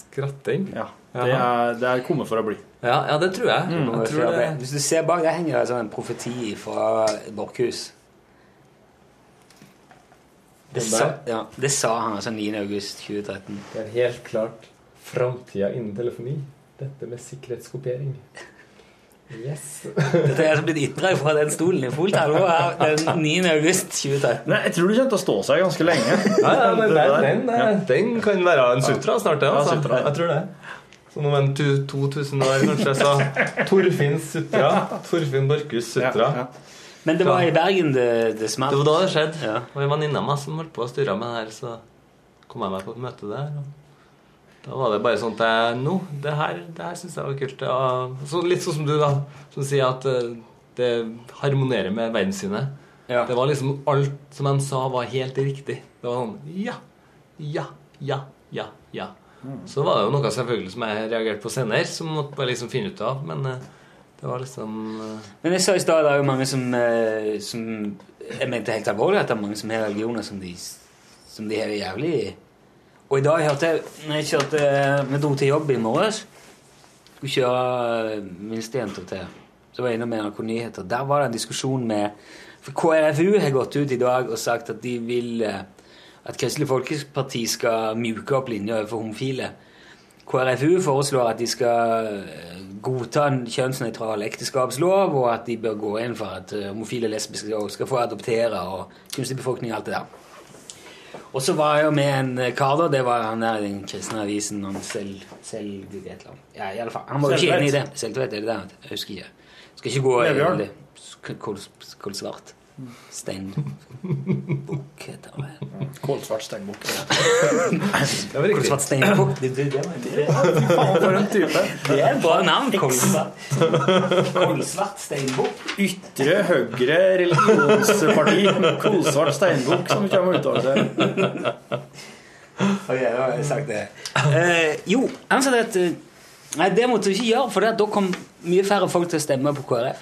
Skratting? Ja. Det er, det er kommet for å bli. Ja, ja, det tror jeg. Mm, jeg tror det, Hvis du ser bak, der henger det altså en profeti fra Borchhus. Det sa, ja, det sa han altså 9. august 2013. det er helt klart framtida innen telefoni. Dette med sikkerhetskopiering. Yes. Dette er som blitt ytra fra den stolen i fullt alvor her den 9. august 2013. Nei, jeg tror du kommer til å stå seg ganske lenge. Ja, ja, men den, den, eh, den kan være en sutra snart, det. Ja, Altså. sutra. Jeg tror det. Som om en tu- 2000 år, kanskje. sa Torfinn sutra. Torfinn Borchhus Ja, sutra. ja. Men det var i Bergen det, det smalt. Det var da det skjedde. Ja. Og en venninne av meg som holdt på å styre med det her, så kom jeg meg på et møte der. Og da var det bare sånn at jeg Nå, det her, det her syns jeg var kult. Ja, så litt sånn som du, da, som sier at eh, det harmonerer med verdenssynet. Ja. Det var liksom alt som de sa, var helt riktig. Det var sånn Ja, ja, ja, ja, ja. Så var det jo noe selvfølgelig som jeg reagerte på senere, som måtte bare liksom finne ut av. Men eh, det var liksom eh, Men jeg sa i stad det er jo mange som, eh, som Jeg mente helt alvorlig at det er mange som har religioner som de, som de har jævlig i. Og i dag hørte jeg når jeg kjørte Vi dro til jobb i morges. Skulle kjøre minstejenta til Så var jeg innom NRK Nyheter. Der var det en diskusjon med For KrFU har gått ut i dag og sagt at de vil at Kristelig Folkeparti skal mjuke opp linja overfor homofile. KrFU foreslår at de skal eh, godta en kjønnsnøytral ekteskapslov, og at de bør gå inn for at eh, homofile lesbiske skal få adoptere og kunstig befolkning og alt det der. Og så var jeg jo med en eh, kar, da. Det var han der i den kristne avisen. Han selv, selv et eller annet. Ja, i alle fall. Han var jo ikke enig i det. Selvtvedt er det der. Jeg husker ikke. Skal ikke gå i Levebjørn. det. kol Kålsvart. Steinbukk heter det. Kålsvart steinbukk. Kålsvart steinbukk. Det, det, det, det, for en type. det er et bra navn. Kålsvart. Steinbukk. Ytre høyre religionsparti. Kålsvart steinbukk, som kommer ut av seg. Ok, da har jeg sagt det. Eh, jo, han sa det at eh, Nei, det måtte du ikke gjøre, for da kom mye færre folk til å stemme på KrF.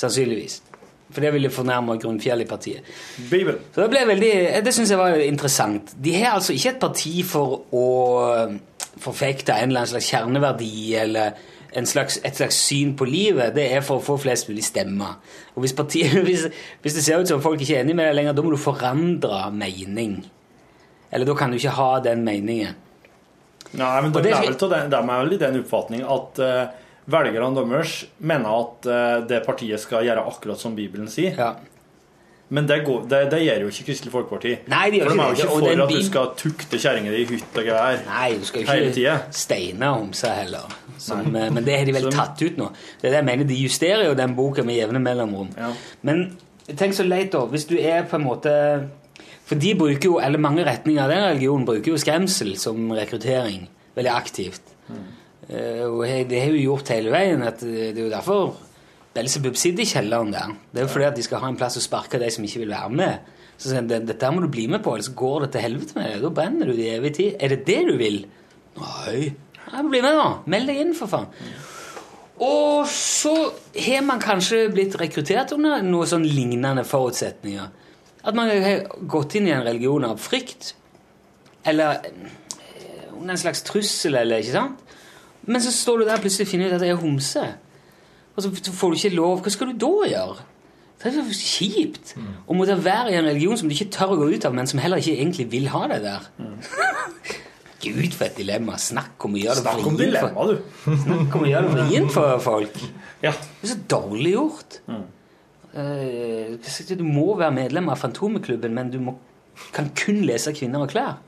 Sannsynligvis. For det ville fornærme grunnfjell i partiet. Bibelen. Så det ble veldig, det syns jeg var interessant. De har altså ikke et parti for å forfekte en eller annen slags kjerneverdi eller en slags, et slags syn på livet. Det er for å få flest mulig stemmer. Og hvis, partiet, hvis, hvis det ser ut som folk ikke er enig med deg lenger, da må du forandre mening. Eller da kan du ikke ha den meningen. Nei, men de det- er er vel i den oppfatning at eh, velgerne deres mener at eh, det partiet skal gjøre akkurat som Bibelen sier. Men det, går, det, det gjør jo ikke Kristelig Folkeparti. Nei, de gjør For de er jo ikke for at du skal tukte kjerringa di i hytt og gevær Nei, du skal ikke steine om seg heller. Som, men det har de vel som, tatt ut nå. Det er det jeg mener, De justerer jo den boka med jevne mellomrom. Men tenk så leit, da. Hvis du er på en måte For de bruker jo, eller mange retninger av den religionen bruker jo skremsel som rekruttering veldig aktivt. Eh, og det har jo gjort hele veien. at eh, Det er jo derfor Belsebub sitter i kjelleren der. Det er jo fordi at de skal ha en plass å sparke de som ikke vil være med. Så sier de dette må du bli med på, ellers går det til helvete med deg. Da brenner du i evig tid. Er det det du vil? Nei. Nei, Bli med, da. Meld deg inn, for faen. Og så har man kanskje blitt rekruttert under noen sånn lignende forutsetninger. At man har gått inn i en religion av frykt. Eller eh, under en slags trussel, eller ikke sant? Men så står du der og plutselig finner ut at det er homse. Og så får du ikke lov. Hva skal du da gjøre? Det er så kjipt å måtte være i en religion som du ikke tør å gå ut av, men som heller ikke egentlig vil ha deg der. Gud, for et dilemma. Snakk om å gjøre det vrient dilemma, du. Snakk om å gjøre det vrient for folk. Ja. Det er så dårlig gjort. Eh, du må være medlem av Fantomeklubben, men du må, kan kun lese kvinner og klær.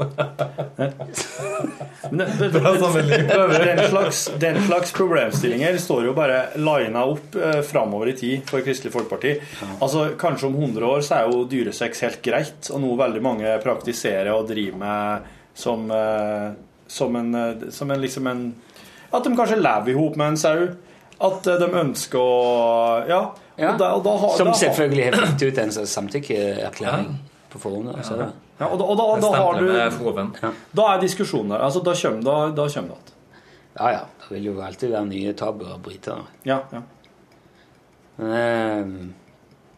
Men det, det, det, den, slags, den slags problemstillinger står jo bare lina opp eh, framover i tid for Kristelig Folkeparti. Altså, Kanskje om 100 år så er jo dyresex helt greit, og noe veldig mange praktiserer og driver med som, eh, som, en, eh, som en liksom en At de kanskje lever i hop med en sau. At eh, de ønsker å Ja. Ja. Og da, og da, har- Som da, selvfølgelig har fått ut en samtykkeerklæring. samtykkeerklæring på forhånd. Altså. Ja, og da, og da, da har du Ja. Da er diskusjonen der. Altså, da kommer da, da kommer det igjen. ja, ja. Det vil jo alltid være nye tabuer å bryte. Ja, ja. Men, eh,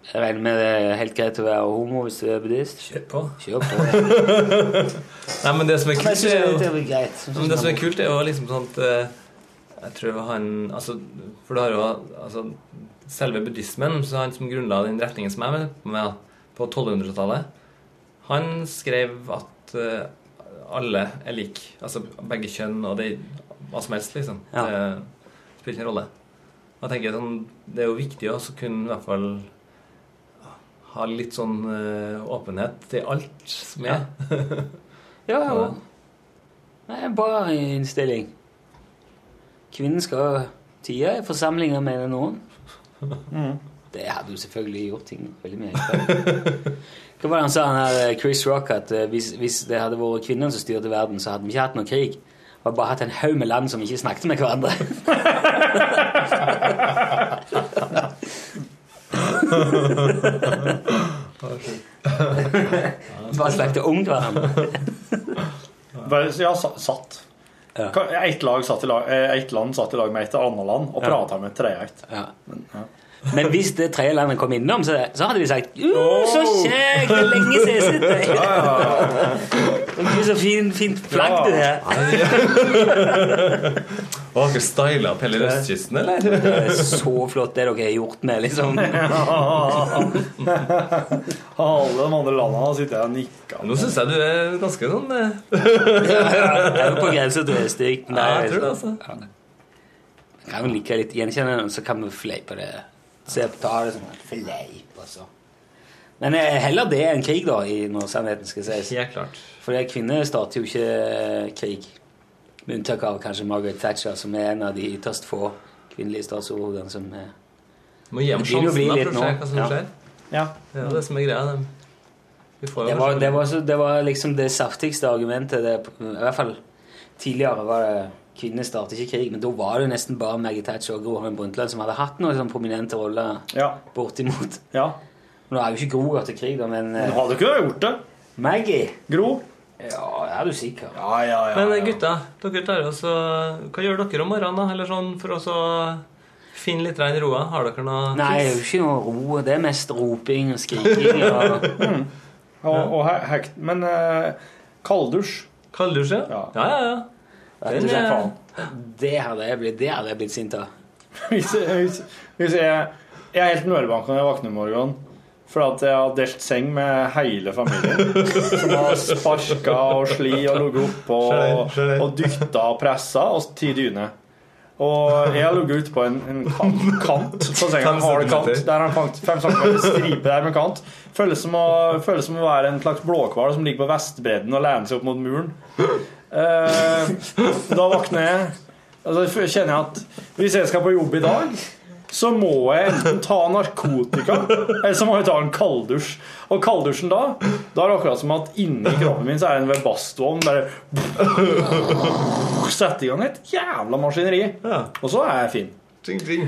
jeg regner med det er helt greit å være homo hvis du er buddhist. Kjør på. Kjør på. Nei, men det som er kult, er jo det er greit. Men det som er kult, er jo liksom sånn at eh, Jeg tror han altså, For du har jo altså, selve buddhismen, så han som grunnla den retningen som jeg er med, med på 1200-tallet, han skrev at eh, alle er like. Altså begge kjønn og det, hva som helst, liksom. Ja. Det spiller ingen rolle. Og jeg tenker sånn, Det er jo viktig å kunne i hvert fall ha litt sånn uh, åpenhet til alt som er. Ja, ja. Det er en bra innstilling. Kvinnen skal tie i forsamlinger, mener noen. Det hadde jo selvfølgelig gjort ting veldig mye enklere. Hva var det han sa, han her eh, Chris Rock, at eh, hvis, hvis det hadde vært kvinnene som styrte verden, så hadde vi ikke hatt noe krig. Vi hadde bare hatt en haug med land som ikke snakket med hverandre. Bare snakket om hverandre. Bare, ja, satt. Ja. Ett lag satt i lag, eh, land satt i lag med et annet land og Ja. prata med et tredje. Ja. Men hvis det tredje landet kom innom, så, så hadde de sagt «Uh, Så kjekt! Det er lenge siden jeg har sett deg! Gud, så fin, fint flagg du har. Har dere styla opp hele østkysten, eller? Det er så flott det dere har gjort med, liksom. Alle de andre landene har jeg og nikker. Nå syns jeg du er ganske sånn eh, Jeg er på grensa til stygt. Ja, jeg tror det, altså. Jeg kan vi like litt gjenkjenne, så kan vi fleipe det. Se på ta det som en fleip, altså. Men eh, heller det enn krig, da, i når sannheten skal sies. Helt klart. For kvinner starter jo ikke krig. Med unntak av kanskje Margaret Thatcher, som er en av de ytterst få kvinnelige statsoverhodene som er Må gi dem Det begynner å bli sjansen, da, for å se hva som skjer. Ja. Det er det som er greia. Det var, det, var så, det var liksom det saftigste argumentet. Det, I hvert fall tidligere var det kvinner starter ikke krig, men da var det jo nesten bare Maggie Thatcher og Gro Harlem Brundtland som hadde hatt noen sånn prominente roller Ja. bortimot. ja. Nå er jo ikke Gro gått til krig, da, men Men eh, hadde ikke gjort det? Maggie Gro? Ja, er du sikker. Ja, ja, ja. Men ja. eh, gutta, dere tar også, hva gjør dere om morgenen? da? Eller sånn for å finne litt rein roa? Har dere noe Nei, det er jo ikke noe ro. Det er mest roping og skriking. Og, Og, og hekt, men uh, kalddusj Kalddusj, ja? Ja. Ja, ja, Den det hadde jeg blitt, det hadde jeg blitt sint av. hvis, hvis, hvis jeg, jeg er helt mørebanka når jeg våkner om morgenen. For at jeg har delt seng med hele familien. Som har sparka og sli og ligget oppå og, og dykta og pressa og ti dyner. Og jeg har ligget ute på en, en kant, kant på senga, en hard kant. Der har en fem centimeter stripe der med kant. Føles som, å, føles som å være en slags blåhval som ligger på vestbredden og lener seg opp mot muren. Eh, da våkner jeg og så kjenner jeg at hvis jeg skal på jobb i dag, så må jeg enten ta narkotika, eller så må jeg ta en kalddusj. Og kalddusjen da, da er det akkurat som at inni kroppen min så er det en Webasto-ovn. Bare Sette i gang et jævla maskineri. Og så er jeg fin.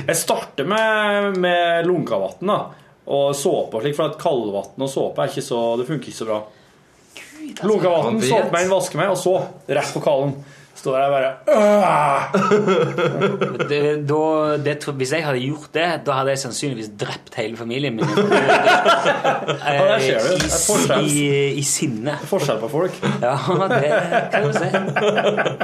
Jeg starter med, med lunkavann og såpe, og slik, for at kaldvann og såpe er ikke så, det funker ikke så bra. Lunkavann, vann, vet. meg inn, vaske meg, og så rett på kallen. Står der bare Det, da, det, hvis jeg hadde gjort det, da hadde jeg sannsynligvis drept hele familien min. Ja, I, i, I sinne. Forskjell på folk. Ja, det kan du si.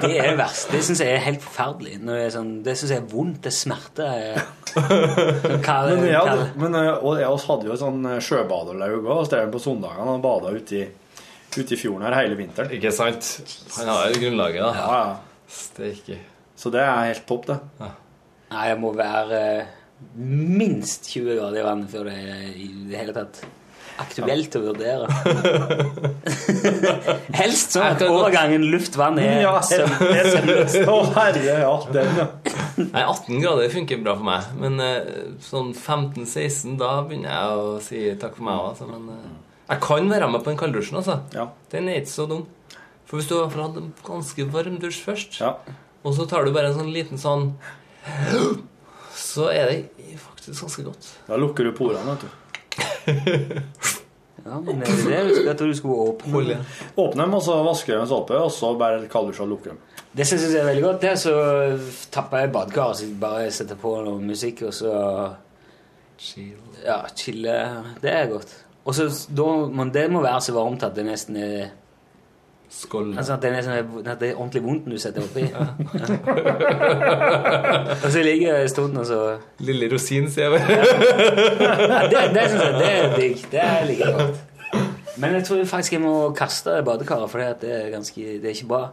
Det er det verste. Det syns jeg er helt forferdelig. Er sånn, det syns jeg er vondt. Det smerter. Men jeg, men, eh, og jeg hadde jo et sånn sjøbaderlaug òg, på søndagene og bada ute i, ute i fjorden her hele vinteren. Ikke sant? Han har jo grunnlaget, da. Ja, ja. Steike. Så det er helt topp, det. Nei, jeg må være eh, minst 20 grader i vannet før det er i det hele tatt aktuelt å vurdere. Helst sånn at overgangen luft-vann er Ja, søm- sømløs. Å, herre, ja, den, ja. Nei, 18 grader funker bra for meg. Men eh, sånn 15-16, da begynner jeg å si takk for meg òg. Altså. Men eh, jeg kan være med på den kalddusjen, altså. Ja. Den er ikke så dum. For hvis du har hatt en ganske varm dusj først, Ja. og så tar du bare en sånn liten sånn Så er det faktisk ganske godt. Da lukker du porene, vet du. Ja, men det er det jeg tror du skulle åpne. Hold. Åpne dem, og så vasker dem med såpe, og så bare kalddusj og lukker dem. Det syns jeg er veldig godt. Det så tapper jeg badekaret, så jeg bare setter på noe musikk, og så Chill. ja, chille. Det er godt. Og så da, men det må være så varmt at det nesten er Skål. Altså at det, er at det er ordentlig vondt når du setter oppi. og så ligger jeg en stund, og så Lille rosin, sier jeg bare. ja, Det, det syns jeg det er digg. Det liker jeg godt. Men jeg tror faktisk jeg må kaste badekaret, for det er, ganske, det er ikke bra.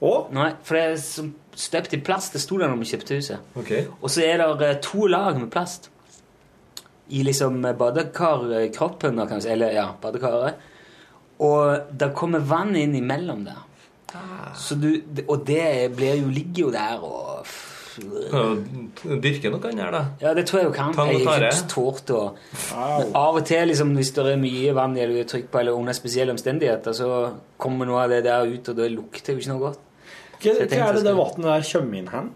Og Nei, for det er som støpt i plast. Det sto der når vi kjøpte huset. Okay. Og så er det eh, to lag med plast i liksom badekarkroppen. Eller ja, badekaret. Og det kommer vann inn imellom der. Så du, og det blir jo, ligger jo der og dyrke noe annet da? Ja, det tror jeg jo kan. Jeg ikke tålt å av og til, liksom, hvis det er mye vann eller trykk på, eller under spesielle omstendigheter, så kommer noe av det der ut, og det lukter jo ikke noe godt. hva, hva er det det vannet der kommer inn hen?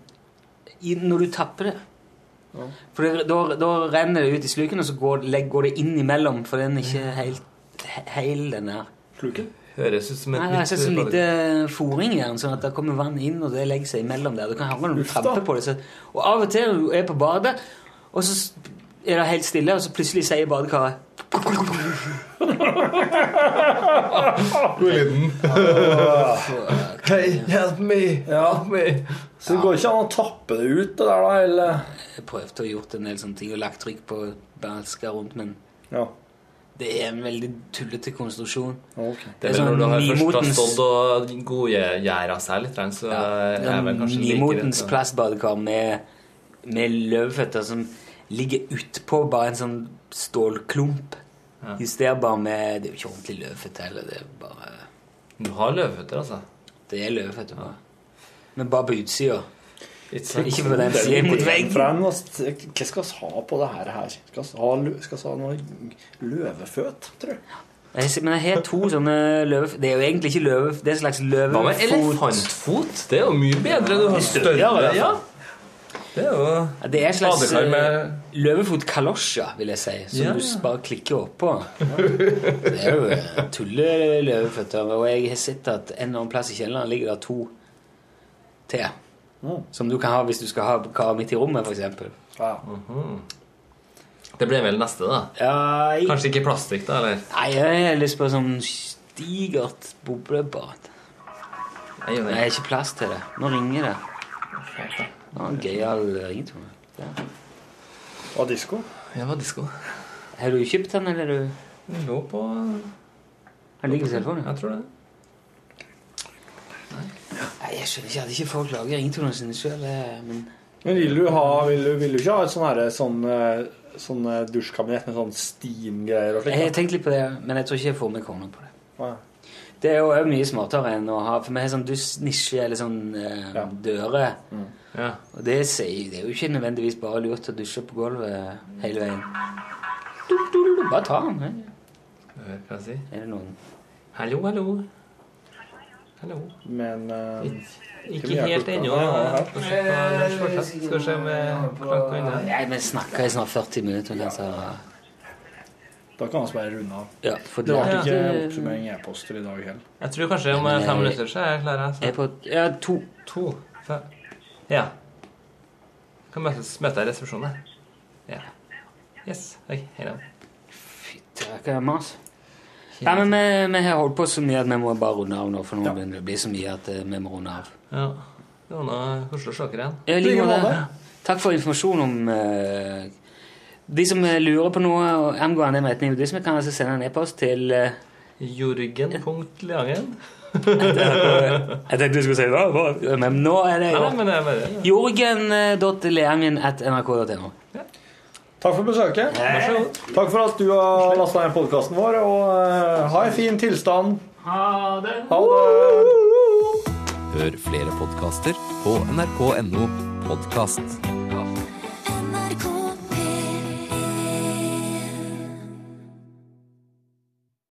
Når du tapper det. For det, da, da renner det ut i sluken, og så går, går det inn imellom, for den er ikke helt he- heil, den der. Sluken? Høres ut som et Nei, det er ut sånn en liten fòring i den, sånn at det kommer vann inn, og det legger seg imellom der. Du kan når du tramper på det. Så, og av og til når du er på badet, og så er det helt stille, og så plutselig sier badekaret God liten. Hei, hjelp meg! Ja. Så det går ikke an å tappe det ut, det der, da? Eller? Jeg prøvde å gjort en del sånne ting og lagt trykk på balsker rundt, men Ja. det er en veldig tullete konstruksjon. Okay. Det er sånn når du har først har nymotens- stått og godgjæra seg litt, så er Ja, vel kanskje nymotens greit, plastbadekar med, med løvføtter som ligger utpå bare en sånn stålklump. Justerbar med Det er jo ikke ordentlig løvføtter heller. Det er bare Du har løvføtter, altså? Det er løvføtter bare. Men bare på utsida. Ikke på den sida mot veggen. Hva skal vi ha på det her? her? Skal vi ha, skal vi ha noe løveføt, tror jeg? Men jeg har to sånne løve... Det er jo egentlig ikke løve... Det er en slags løvefot. Hva med elefantfot? Det er jo mye bedre. Du har større. Ja. Det er jo Ja, Det er en slags eh, med- løvefotkalosja, vil jeg si, som Ja. du bare klikker oppå. Det er jo tulle tulleløveføtter. Og jeg har sett at en eller annen plass i kjelleren ligger det to til. Som du kan ha hvis du skal ha kar midt i rommet, f.eks. Mhm. Det blir vel neste, da. Ja, jeg... Kanskje ikke plastikk, da? eller? Nei, jeg har lyst på sånn stigert boblebad. Nei, nei. Har ikke plass til det. Nå ringer det. Det var en gøyal ringetone. Ja. Og disko? Ja, det var disko. Har du kjøpt den, eller er du Den lå på Den ligger på telefonen? Jeg tror det. Nei, jeg skjønner ikke at ikke folk lager ringetonene sine sjøl, men Men vil du, ha, vil du, vil du ikke ha et sånn sånn, eh, sånn eh, dusjkabinett med sånn steam-greier og Jeg har tenkt litt på det, men jeg tror ikke jeg får med kona på det. Ja. Det er jo òg mye smartere enn å ha For vi har sånn dusjnisje eller sånn eh, dører. Ja. Og det, det er jo ikke nødvendigvis bare lurt å dusje på gulvet hele veien. Du, du, du, Bare ta den. Hva skal jeg si? Er det noen Hallo, hallo. Hallo. Men uh, Ikke helt ennå. Skal vi se om jeg klarer unna. Nei, vi snakker i snart 40 minutter. Kanskje. Da kan vi bare runde av. Ja, for det ble ja, ikke oppsummering e-poster i dag heller. Jeg tror kanskje om Men, fem eh, minutter så er jeg klar. Jeg på Ja, to. To. Fem. Ja. Kan møtes, møte deg i resepsjonen. Ja. Yes. Hei da. Det er ikke mas. Nei, men vi, vi har holdt på så mye at vi må bare runde av nå, for nå begynner det å bli så mye at eh, vi må runde av. Ja. Dere igjen. Ja, i like måte. Takk for informasjon om uh, De som eh, lurer på noe angående Metten i buddhisme, kan altså sende en e-post til uh, Jorgen.leangen. Jeg tenkte du skulle si det, men nå er det jo. Jorgen.leangen at nrk.no. Takk for besøket. Takk for at du har lasta ned podkasten vår, og eh, ha en fin tilstand. Ha det. Ha det. Hør flere podkaster på nrk.no podkast.